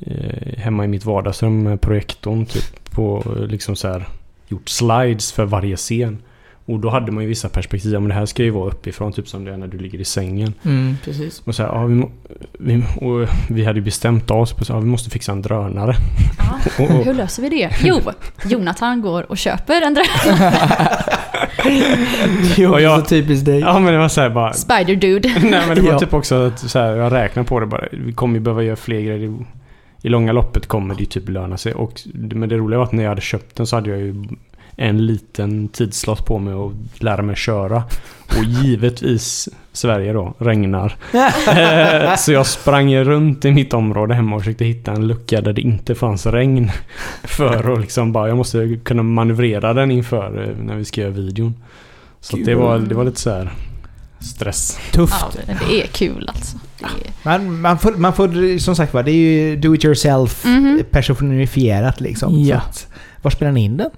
[SPEAKER 4] eh, hemma i mitt vardagsrum med projektorn typ på liksom så här gjort slides för varje scen. Och då hade man ju vissa perspektiv. Men det här ska ju vara uppifrån typ som det är när du ligger i sängen.
[SPEAKER 2] Mm, precis.
[SPEAKER 4] Och så här, ja, vi, vi, och vi hade ju bestämt oss på att ja, vi måste fixa en drönare.
[SPEAKER 3] Ja.
[SPEAKER 4] Och, och,
[SPEAKER 3] Hur löser vi det? Jo, Jonathan går och köper en drönare.
[SPEAKER 4] Och jag-
[SPEAKER 2] så typiskt dig.
[SPEAKER 4] ja men det var så här bara...
[SPEAKER 3] Spider Dude.
[SPEAKER 4] Nej men det var
[SPEAKER 2] Ja.
[SPEAKER 4] typ också att så här, jag räknar på det bara. Vi kommer ju behöva göra fler grejer. I, I långa loppet kommer det ju typ löna sig. Och, men det roliga var att när jag hade köpt den så hade jag ju en liten tidslott på mig att lära mig köra. Och givetvis Sverige då, regnar. Eh, så jag sprang runt i mitt område hemma och försökte hitta en lucka där det inte fanns regn. För att liksom bara, jag måste kunna manövrera den inför eh, när vi ska göra videon. Så att det, var, det var lite så här stress.
[SPEAKER 1] Tufft.
[SPEAKER 3] Ja, det är kul alltså. Är,
[SPEAKER 1] Man, man, får, man får, som sagt var, det är ju do it yourself
[SPEAKER 3] Mhm.
[SPEAKER 1] personifierat liksom.
[SPEAKER 2] Ja.
[SPEAKER 1] Så att, var spelar ni in den?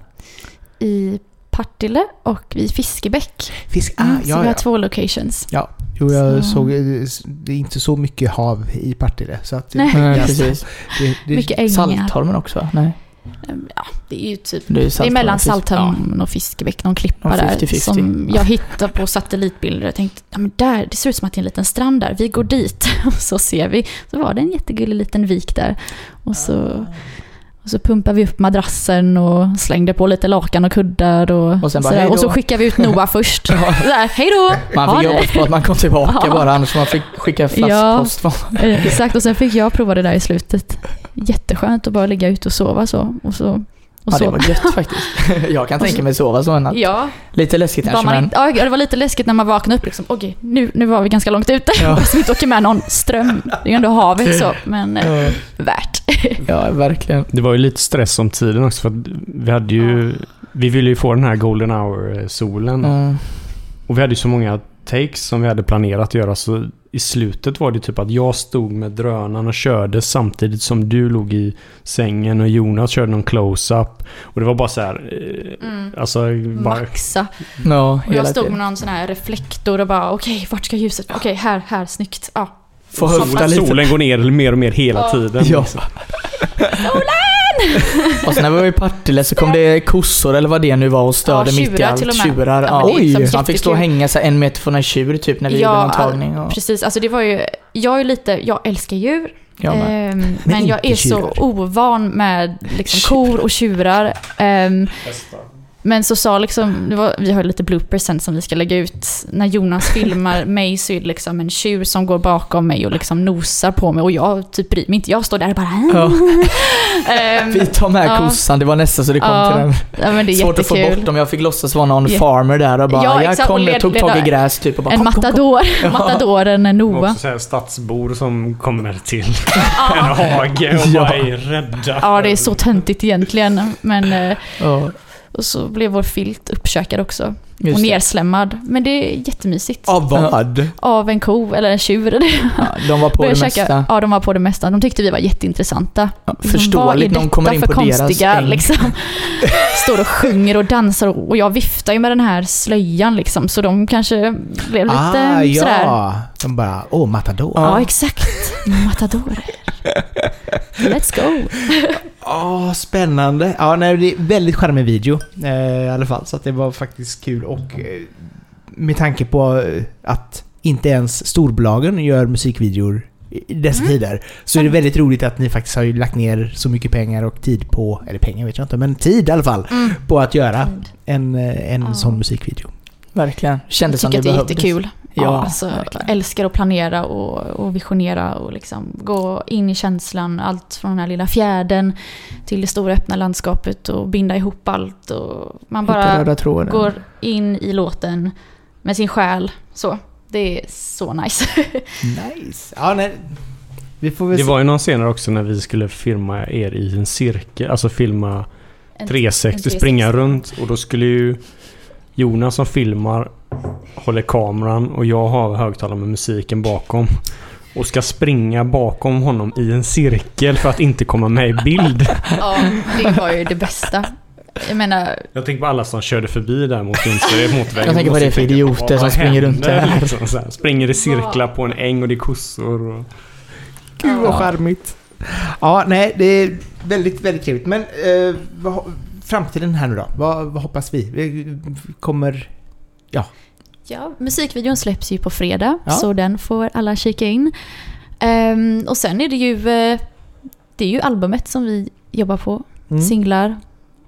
[SPEAKER 3] I Partille och i Fiskebäck.
[SPEAKER 1] Fisk... Ah,
[SPEAKER 3] Mm, så
[SPEAKER 1] ja,
[SPEAKER 3] vi har
[SPEAKER 1] ja.
[SPEAKER 3] två locations.
[SPEAKER 1] ja. Jo, jag
[SPEAKER 3] Så-
[SPEAKER 1] såg... eh, Det är inte så mycket hav i Partille. Så att,
[SPEAKER 3] Nej.
[SPEAKER 1] Det,
[SPEAKER 2] precis.
[SPEAKER 1] det, det,
[SPEAKER 3] Mycket ängar.
[SPEAKER 2] Saltholmen också va? Nej.
[SPEAKER 3] Ehm, Ja, det är ju typ
[SPEAKER 2] Det är,
[SPEAKER 3] Det är mellan. Saltholmen och Fiskebäck, någon klippa
[SPEAKER 2] Ja,
[SPEAKER 3] där
[SPEAKER 2] 50-50.
[SPEAKER 3] som jag hittade på satellitbilder. Jag tänkte, ja men där, det ser ut som att det är en liten strand där, vi går dit. Och så ser vi, så var det en jättegullig liten vik där. Och så, och så pumpade vi upp madrassen och slängde på lite lakan och kuddar och,
[SPEAKER 2] Och sen bara,
[SPEAKER 3] sådär. och så skickade vi ut Noah först. Där, hej då!
[SPEAKER 2] Man
[SPEAKER 3] Ha
[SPEAKER 2] fick
[SPEAKER 3] det.
[SPEAKER 2] jobba på att man kom tillbaka
[SPEAKER 3] Ja.
[SPEAKER 2] bara, annars man fick skicka flaskpost. från-
[SPEAKER 3] Eh, Exakt, och sen fick jag prova det där i slutet. Jätteskönt att bara ligga ute och sova så. Och så och
[SPEAKER 2] Ja, det var gött faktiskt. Jag kan tänka mig sova så en natt.
[SPEAKER 3] Ja,
[SPEAKER 2] Lite läskigt kanske
[SPEAKER 3] man
[SPEAKER 2] men...
[SPEAKER 3] inte, ja, det var lite läskigt när man vaknade upp. Liksom. Okej, nu, nu var vi ganska långt ute.
[SPEAKER 2] Ja.
[SPEAKER 3] Så vi inte åker med någon ström. Det är ju ändå havet så, men eh,
[SPEAKER 2] Ja,
[SPEAKER 3] värt.
[SPEAKER 2] ja, verkligen.
[SPEAKER 4] Det var ju lite stress om tiden också för att vi hade ju... Vi ville ju få den här golden hour-solen.
[SPEAKER 2] Mm.
[SPEAKER 4] Och vi hade ju så många takes som vi hade planerat att göra så i slutet var det typ att jag stod med drönaren och körde samtidigt som du låg i sängen och Jonas körde någon close-up. Och det var bara så här... Eh,
[SPEAKER 3] Mm.
[SPEAKER 4] Alltså, bara...
[SPEAKER 3] Maxa.
[SPEAKER 2] Ja,
[SPEAKER 3] Och jag stod med någon sån här reflektor och bara okej, vart ska ljuset? Okej, här, här, snyggt. Ja.
[SPEAKER 2] Få
[SPEAKER 4] Sol-
[SPEAKER 2] höfta lite.
[SPEAKER 4] Solen går ner mer och mer hela
[SPEAKER 3] Ja.
[SPEAKER 4] tiden.
[SPEAKER 2] Ja. Och sen när vi var i Partille så kom det kossor eller vad det nu var och störde
[SPEAKER 3] Ja,
[SPEAKER 2] mitt i
[SPEAKER 3] tjurar
[SPEAKER 2] allt.
[SPEAKER 3] till och med.
[SPEAKER 2] Tjurar.
[SPEAKER 3] Ja,
[SPEAKER 2] Ja,
[SPEAKER 3] men
[SPEAKER 2] Oj!
[SPEAKER 3] liksom
[SPEAKER 2] Han fick stå och hänga sig en meter från en tjur typ när vi gjorde någon tagning. Och,
[SPEAKER 3] precis. Alltså det var ju, jag är lite, jag älskar djur.
[SPEAKER 2] ja, men.
[SPEAKER 3] ehm, men jag
[SPEAKER 1] inte
[SPEAKER 3] är så
[SPEAKER 1] tjurar.
[SPEAKER 3] ovan med liksom kor och tjurar. Ehm, Men så sa liksom, det var, vi har lite bloopers sen som vi ska lägga ut. När Jonas filmar mig så är det liksom en tjur som går bakom mig och liksom nosar på mig och jag typ bryr mig inte. Jag står där och bara...
[SPEAKER 2] Ja.
[SPEAKER 3] Ehm,
[SPEAKER 2] Vi tar med
[SPEAKER 3] ja.
[SPEAKER 2] kossan, det var nästan så det kom
[SPEAKER 3] Ja,
[SPEAKER 2] till den.
[SPEAKER 3] ja, men det är
[SPEAKER 2] Svårt att få
[SPEAKER 3] jättekul.
[SPEAKER 2] bort dem. Jag fick låtsas vara någon farmer där och bara
[SPEAKER 3] Ja,
[SPEAKER 2] jag kom,
[SPEAKER 3] och
[SPEAKER 2] jag tog
[SPEAKER 3] led-
[SPEAKER 2] tag i gräs typ och bara
[SPEAKER 3] En
[SPEAKER 2] kom, kom, kom.
[SPEAKER 3] matador,
[SPEAKER 2] Ja.
[SPEAKER 3] matadoren
[SPEAKER 4] Och
[SPEAKER 3] Noah.
[SPEAKER 4] också så här stadsbor som kommer till en
[SPEAKER 3] Ja.
[SPEAKER 4] hage och
[SPEAKER 2] Ja.
[SPEAKER 4] bara är rädda.
[SPEAKER 3] ja, det är så töntigt egentligen. Men eh,
[SPEAKER 2] Ja,
[SPEAKER 3] och så blev vår filt uppkäkad också
[SPEAKER 2] just
[SPEAKER 3] och
[SPEAKER 2] det.
[SPEAKER 3] nerslämmad. Men det är jättemysigt.
[SPEAKER 1] Av vad?
[SPEAKER 3] Av en ko eller en tjur.
[SPEAKER 2] Ja, de var på det
[SPEAKER 3] Började
[SPEAKER 2] mesta.
[SPEAKER 3] Ja, de var på det mesta. De tyckte vi var jätteintressanta.
[SPEAKER 2] Ja,
[SPEAKER 3] Liksom,
[SPEAKER 2] förståeligt,
[SPEAKER 3] vad är
[SPEAKER 2] de kommer
[SPEAKER 3] detta
[SPEAKER 2] in
[SPEAKER 3] för
[SPEAKER 2] på deras
[SPEAKER 3] konstiga,
[SPEAKER 2] äng.
[SPEAKER 3] liksom. Står och sjunger och dansar och jag viftar ju med den här slöjan liksom. Så de kanske blev lite
[SPEAKER 1] Ah,
[SPEAKER 3] sådär.
[SPEAKER 1] ja. De bara, åh, Matador.
[SPEAKER 3] Ja, exakt. Matadorer. Let's go.
[SPEAKER 1] Ja, spännande. Ja, nej, det är väldigt charmig video eh, i alla fall. Så att det var faktiskt kul och eh, med tanke på eh, att inte ens storbolagen gör musikvideor i dessa
[SPEAKER 3] Mm.
[SPEAKER 1] tider så är det väldigt roligt att ni faktiskt har lagt ner så mycket pengar och tid på, eller pengar vet jag inte, men tid i alla fall,
[SPEAKER 3] Mm.
[SPEAKER 1] på att göra en, eh, en
[SPEAKER 3] Ja.
[SPEAKER 1] sån musikvideo.
[SPEAKER 2] Verkligen.
[SPEAKER 3] Jag
[SPEAKER 2] Kändes som
[SPEAKER 3] tycker
[SPEAKER 2] det
[SPEAKER 3] att det är
[SPEAKER 2] behövdes.
[SPEAKER 3] jättekul. Ja,
[SPEAKER 2] Ja,
[SPEAKER 3] alltså,
[SPEAKER 2] verkligen.
[SPEAKER 3] älskar att planera och, och visionera och liksom gå in i känslan. Allt från den här lilla fjärden till det stora öppna landskapet och binda ihop allt. Och man bara går in i låten med sin själ. Så, det är så nice.
[SPEAKER 1] Nice! Ja, nej. Vi får väl
[SPEAKER 4] Det var ju någon senare också när vi skulle filma er i en cirkel. Alltså filma
[SPEAKER 3] En-
[SPEAKER 4] 360,
[SPEAKER 3] en
[SPEAKER 4] springa runt. Och då skulle ju Jonas som filmar håller kameran och jag har högtalare med musiken bakom. Och ska springa bakom honom i en cirkel för att inte komma med i bild.
[SPEAKER 3] Ja, det var ju det bästa. Jag menar,
[SPEAKER 4] Jag tänker på alla som körde förbi där mot motorvägen.
[SPEAKER 2] Jag tänker på det för idioter som springer runt där.
[SPEAKER 4] Liksom, så här, springer i cirklar på en äng och det är kossor. Och...
[SPEAKER 1] Gud vad charmigt. Ja, nej, det är väldigt, väldigt trevligt. Men eh, vad, framtiden här nu då? Vad, vad hoppas vi? vi kommer...
[SPEAKER 3] ja, musikvideon släpps ju på fredag,
[SPEAKER 1] Ja.
[SPEAKER 3] så den får alla kika in. Ehm, och sen är det ju, eh, det är ju albumet som vi jobbar på.
[SPEAKER 1] Mm.
[SPEAKER 3] Singlar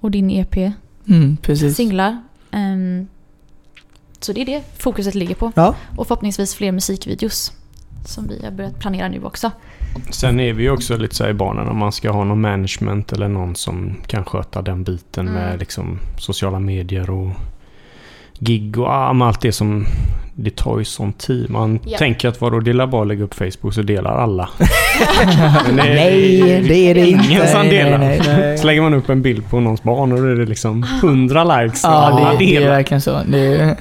[SPEAKER 3] och din EP.
[SPEAKER 2] Mm, precis.
[SPEAKER 3] Singlar. Ehm, så det är det fokuset ligger på.
[SPEAKER 1] Ja.
[SPEAKER 3] Och förhoppningsvis fler musikvideos. Som vi har börjat planera nu också.
[SPEAKER 4] Sen är vi ju också lite så här i banan om man ska ha någon management eller någon som kan sköta den biten
[SPEAKER 3] Mm.
[SPEAKER 4] med liksom sociala medier och gig och ah, med allt det som det tar ju sån tid. Man
[SPEAKER 3] Ja.
[SPEAKER 4] tänker att vadå, det är bara att lägga upp Facebook så delar alla. Det-
[SPEAKER 1] Nej, det är det inte.
[SPEAKER 4] Ingen som
[SPEAKER 2] Nej,
[SPEAKER 4] delar.
[SPEAKER 2] nej, nej.
[SPEAKER 4] Så lägger man upp en bild på någons barn och då är det liksom
[SPEAKER 3] Ah.
[SPEAKER 4] 100 likes och
[SPEAKER 2] Ja,
[SPEAKER 4] alla
[SPEAKER 2] det, det är verkligen så. Det är,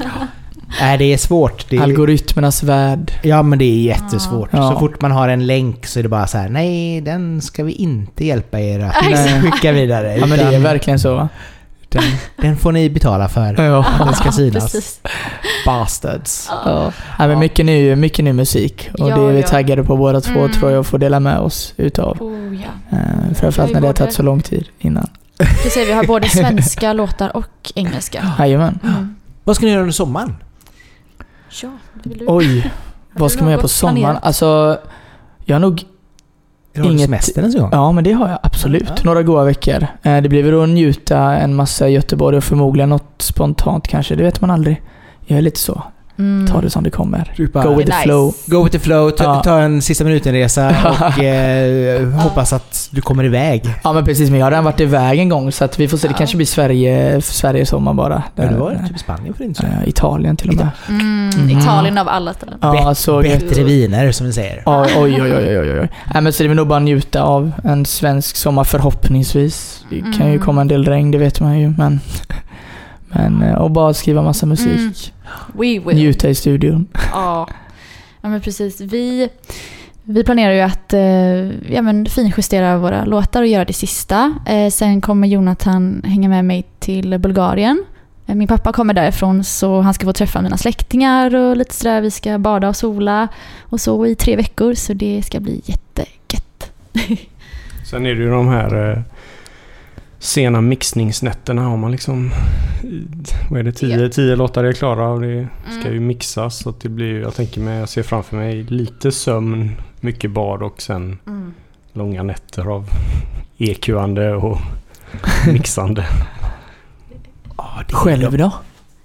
[SPEAKER 1] Nej, det är svårt. Det är,
[SPEAKER 2] Algoritmernas värld.
[SPEAKER 1] ja, men det är jättesvårt.
[SPEAKER 2] Ja.
[SPEAKER 1] Så fort man har en länk så är det bara så här: nej, den ska vi inte hjälpa er att
[SPEAKER 2] Nej.
[SPEAKER 1] skicka vidare.
[SPEAKER 2] Ja men det är verkligen så?
[SPEAKER 1] Den, den får ni betala för.
[SPEAKER 2] Ja.
[SPEAKER 1] Den ska synas. Bastards.
[SPEAKER 2] ja. ja men mycket ny, mycket ny musik. Och
[SPEAKER 3] Ja,
[SPEAKER 2] det är vi
[SPEAKER 3] ja.
[SPEAKER 2] taggade på båda två
[SPEAKER 3] Mm.
[SPEAKER 2] tror jag att få dela med oss utav.
[SPEAKER 3] Oh, ja.
[SPEAKER 2] Uh, framförallt när det har tagit så lång tid innan.
[SPEAKER 3] Precis, vi har både svenska låtar och engelska.
[SPEAKER 2] Jajamän.
[SPEAKER 3] Mm.
[SPEAKER 1] Vad ska ni göra under sommaren?
[SPEAKER 3] Ja, det vill du.
[SPEAKER 2] Oj, vad ska man göra på sommaren?
[SPEAKER 3] planerat?
[SPEAKER 2] Alltså, jag har nog
[SPEAKER 1] Har du semester ens en gång?
[SPEAKER 2] Ja, men det har jag absolut.
[SPEAKER 1] Ja.
[SPEAKER 2] Några goda veckor. Eh, Det blir väl att njuta en massa i Göteborg och förmodligen något spontant kanske. Det vet man aldrig. Jag är lite så.
[SPEAKER 3] Mm.
[SPEAKER 2] Ta det som det kommer.
[SPEAKER 1] Bara,
[SPEAKER 2] Go with the
[SPEAKER 3] Nice.
[SPEAKER 2] flow.
[SPEAKER 1] Go with the flow, ta,
[SPEAKER 2] Ja.
[SPEAKER 1] ta en sista minuten-resa och eh, hoppas att du kommer iväg.
[SPEAKER 2] Ja men precis, men jag har redan varit iväg en gång så att vi får se. Det
[SPEAKER 3] Ja.
[SPEAKER 2] kanske blir Sverige, Sverige sommar bara.
[SPEAKER 1] Ja, du var
[SPEAKER 2] Där-
[SPEAKER 1] typ i Spanien för inte
[SPEAKER 2] eh, Italien till och med.
[SPEAKER 3] Mm,
[SPEAKER 2] Mm.
[SPEAKER 3] Italien av alla ställen.
[SPEAKER 2] Ja, så
[SPEAKER 1] Bättre viner som vi säger.
[SPEAKER 2] Ja, oj, oj, oj, oj, oj, oj. Nej, men så det är nog bara njuta av en svensk sommar förhoppningsvis. Det kan ju
[SPEAKER 3] Mm.
[SPEAKER 2] komma en del regn, det vet man ju, men... Men, eh, och bara skriva massa musik.
[SPEAKER 3] Mm. We will.
[SPEAKER 2] Njuta i studion.
[SPEAKER 3] Ja. ja, men precis. Vi, vi planerar ju att eh, ja, men finjustera våra låtar och göra det sista. Eh, sen kommer Jonathan hänga med mig till Bulgarien. Eh, min pappa kommer därifrån så han ska få träffa mina släktingar och lite sådär. Vi ska bada och sola och så i tre veckor så det ska bli jättegött.
[SPEAKER 4] Sen är det ju de här eh, sena mixningsnätterna har man liksom... Vad är det? Tio,
[SPEAKER 3] Ja.
[SPEAKER 4] tio låtar är klara och det ska
[SPEAKER 3] Mm.
[SPEAKER 4] ju mixas. Så det blir jag tänker mig, jag ser framför mig lite sömn, mycket bad och sen
[SPEAKER 3] Mm.
[SPEAKER 4] långa nätter av EQande och mixande.
[SPEAKER 1] Ja, det är
[SPEAKER 2] Själv då?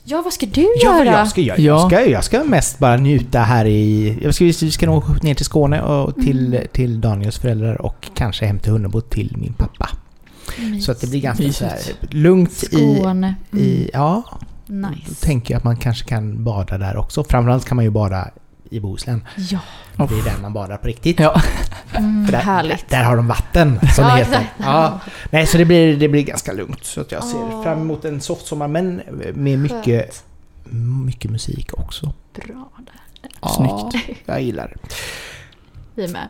[SPEAKER 3] Ja, vad ska du
[SPEAKER 1] Ja,
[SPEAKER 3] göra?
[SPEAKER 1] jag ska göra?
[SPEAKER 2] Ja.
[SPEAKER 1] Jag, ska, jag ska mest bara njuta här i... Jag ska, vi ska nog ner till Skåne och till,
[SPEAKER 3] Mm.
[SPEAKER 1] till Daniels föräldrar och kanske hem till Hunnebo till min pappa. Så att det blir ganska
[SPEAKER 2] Mysigt.
[SPEAKER 1] så här, lugnt i,
[SPEAKER 3] Skåne. Mm.
[SPEAKER 1] i... Ja, då
[SPEAKER 3] Nice.
[SPEAKER 1] tänker jag att man kanske kan bada där också. Framförallt kan man ju bada i Bohuslän.
[SPEAKER 3] Ja,
[SPEAKER 1] Det är där man badar på riktigt.
[SPEAKER 2] Ja.
[SPEAKER 3] mm,
[SPEAKER 1] där,
[SPEAKER 3] härligt.
[SPEAKER 1] där har de vatten, som
[SPEAKER 3] Ja,
[SPEAKER 1] det heter.
[SPEAKER 3] exakt.
[SPEAKER 1] Ja. Nej, så det blir, det blir ganska lugnt. Så att jag ser fram emot en softsommar, men med mycket,
[SPEAKER 3] Skönt.
[SPEAKER 1] mycket musik också.
[SPEAKER 3] Bra där.
[SPEAKER 1] Ja,
[SPEAKER 2] Snyggt.
[SPEAKER 1] jag gillar det.
[SPEAKER 3] Vi är med.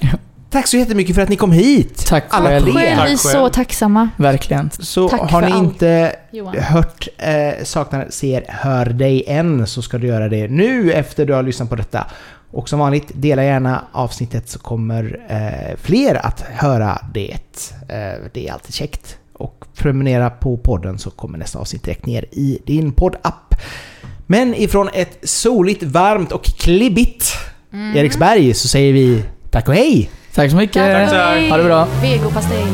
[SPEAKER 1] Tack så jättemycket för att ni kom hit!
[SPEAKER 2] Tack
[SPEAKER 1] Alla
[SPEAKER 2] själv.
[SPEAKER 1] tre.
[SPEAKER 3] Själv, vi är så tacksamma.
[SPEAKER 2] Verkligen.
[SPEAKER 1] Så
[SPEAKER 3] Tack
[SPEAKER 1] har ni
[SPEAKER 3] allt.
[SPEAKER 1] inte
[SPEAKER 3] Johan.
[SPEAKER 1] hört eh, Saknar, ser, hör dig än så ska du göra det nu efter du har lyssnat på detta. Och som vanligt, dela gärna avsnittet så kommer eh, fler att höra det. Eh, det är alltid käckt. Och prenumerera på podden så kommer nästa avsnitt direkt ner i din poddapp. Men ifrån ett soligt, varmt och klibbigt
[SPEAKER 3] Mm.
[SPEAKER 1] Eriksberg så säger vi tack och hej!
[SPEAKER 2] Tack så mycket.
[SPEAKER 3] Tack hej.
[SPEAKER 2] Ha det bra.
[SPEAKER 3] Vegopastej.